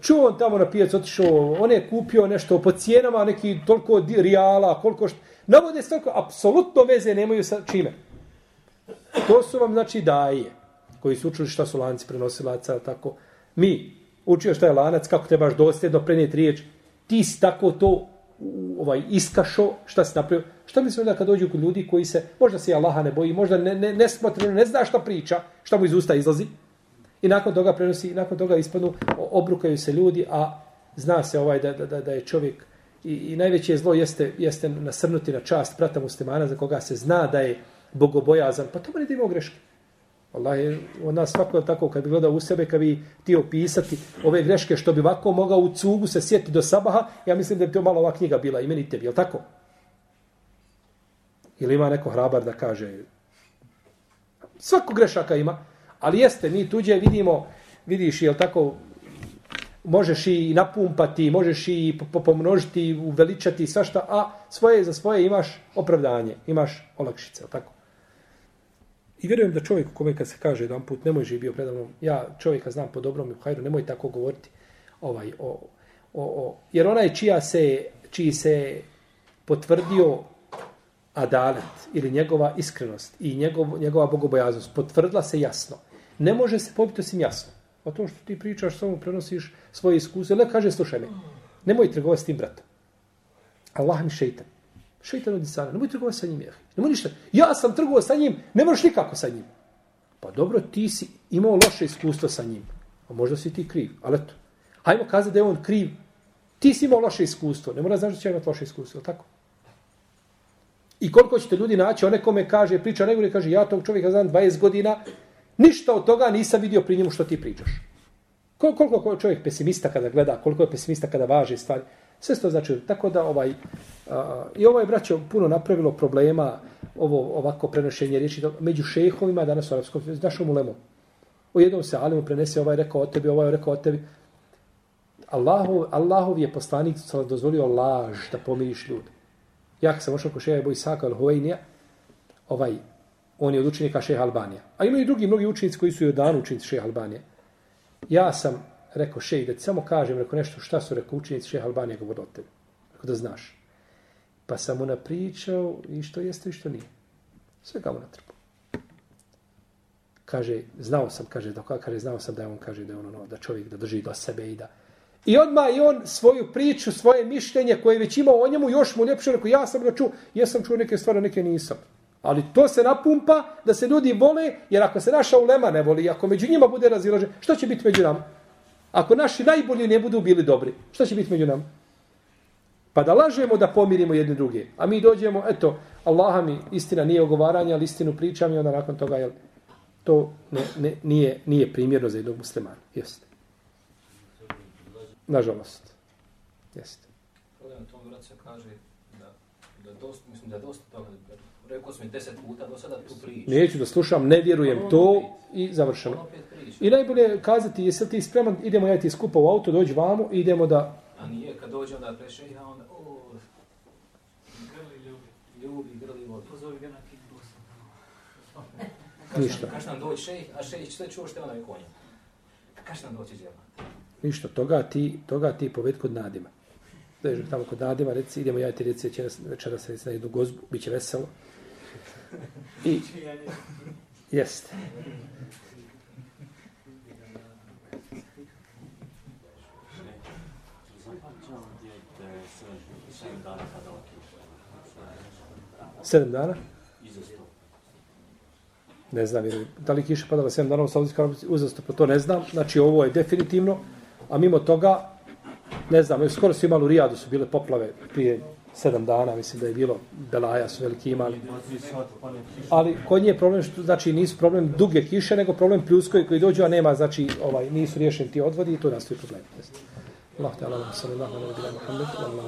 Čuo on tamo na pijac, otišao, on je kupio nešto po cijenama, neki toliko rijala, koliko što... Navode se toliko, apsolutno veze nemaju sa čime. To su vam, znači, daje, koji su učili šta su lanci prenosilaca, tako. Mi, učio šta je lanac, kako trebaš dosljedno prenijeti riječ, ti si tako to ovaj iskašo, šta si napravio? Šta mislim da kad dođu kod ljudi koji se, možda se i Allaha ne boji, možda ne, ne, ne smotreno, ne zna šta priča, šta mu iz usta izlazi, i nakon toga prenosi, i nakon toga ispadnu, obrukaju se ljudi, a zna se ovaj da, da, da, da je čovjek i, i najveće zlo jeste, jeste nasrnuti na čast brata muslimana za koga se zna da je bogobojazan, pa to ne da imao greške. Wallahi, je od nas svako tako, kad bi gledao u sebe, kad bi ti opisati ove greške, što bi ovako mogao u cugu se sjeti do sabaha, ja mislim da bi to malo ova knjiga bila i meni tebi, je tako? Ili ima neko hrabar da kaže, svako grešaka ima, ali jeste, mi tuđe vidimo, vidiš, jel tako, možeš i napumpati, možeš i pomnožiti, uveličati svašta, a svoje za svoje imaš opravdanje, imaš olakšice, jel tako? I vjerujem da čovjek kome kad se kaže jedan put nemoj živi bio predavnom, ja čovjeka znam po dobrom i po hajru, nemoj tako govoriti ovaj, o, o, o, jer onaj čija se, čiji se potvrdio adalet ili njegova iskrenost i njegov, njegova bogobojaznost potvrdila se jasno. Ne može se pobiti osim jasno. O tom što ti pričaš, samo prenosiš svoje iskuse, Le, kaže, slušaj me, nemoj trgovati s tim bratom. Allah mi šeitan. Šeitan od insana. Nemoj trgovati sa njim. jehi. Nemoj ništa. Ja sam trgovao sa njim, ne možeš nikako sa njim. Pa dobro, ti si imao loše iskustvo sa njim. A možda si ti kriv. Ali eto, hajmo kazati da je on kriv. Ti si imao loše iskustvo. Ne mora znaš da će imati loše iskustvo. Je tako? I koliko ćete ljudi naći, one kome kaže, priča nego kaže, ja tog čovjeka znam 20 godina, ništa od toga nisam vidio pri njemu što ti pričaš. Koliko, Koliko je čovjek pesimista kada gleda, koliko je pesimista kada važe stvari. Sve se to znači. Tako da ovaj, a, i ovo je, braćo, puno napravilo problema, ovo ovako prenošenje riječi među šehovima danas u arapskom, znaš u mulemu. U jednom se Alimu prenese, ovaj rekao o tebi, ovaj rekao o tebi. Allahov, Allahov je poslanik sada dozvolio laž da pomiriš ljudi. Ja sam ošao ko šeha Ebu Isaka al-Huvejnija, ovaj, on je od učenika šeha Albanija. A imaju i drugi mnogi učenici koji su i od dana učenici šeha Albanije. Ja sam rekao šej, da ti samo kažem, rekao nešto šta su rekao učenici šeha Albanije govorili od. Rekao da znaš. Pa sam mu napričao i što jeste i što nije. Sve ga mu natrpao. Kaže, znao sam, kaže, da, kaže, znao sam da je on, kaže, da je on ono, da čovjek da drži do sebe i da... I odmah i on svoju priču, svoje mišljenje koje je već imao o njemu, još mu ljepše rekao, ja sam ga čuo, jesam čuo neke stvari, neke nisam. Ali to se napumpa da se ljudi vole, jer ako se naša ulema ne voli, ako među njima bude razilažen, što će biti među nama? Ako naši najbolji ne budu bili dobri, šta će biti među nama? Pa da lažemo da pomirimo jedni druge. A mi dođemo, eto, Allaha mi istina nije ogovaranje, ali istinu pričam i onda nakon toga, jel, to ne, ne, nije, nije primjerno za jednog muslimana. Jeste. Nažalost. Jeste. Problem tom brat se kaže da, da dosta, mislim da dosta toga, rekao sam i deset puta do sada tu priču. Neću da slušam, ne vjerujem to i završeno. On opet priča. I najbolje je kazati, jesi li ti spreman, idemo ja ti skupa u auto, dođi vamo i idemo da... A nije, kad dođe onda preše, ja onda, o, Grli ljubi. ljubi, grli vodi. Pozovi ga na kickbox. Ništa. Kaš nam doći šejh, a šejh sve čuo što je onaj konja. Kaš nam doći džema. Ništa, toga ti, toga ti poved kod Nadima. Dođeš tamo kod Nadima, reci, idemo ja ti reci večeras, večeras reci na jednu gozbu, bit će veselo. I, jeste. Je sedam dana. Ne znam, jer, da li kiša padala sedam dana u Saudijskoj Arabiji, uzastopno to ne znam. Znači, ovo je definitivno. A mimo toga, ne znam, skoro su imali u Rijadu, su bile poplave prije sedam dana, mislim da je bilo Belaja, su veliki imali. Kiša. Ali kod nje je problem što znači nisu problem duge kiše, nego problem pljuskovi koji dođu, a nema znači ovaj nisu riješeni ti odvodi i to nastaje problem. Allah te Allah sallallahu alejhi ve sellem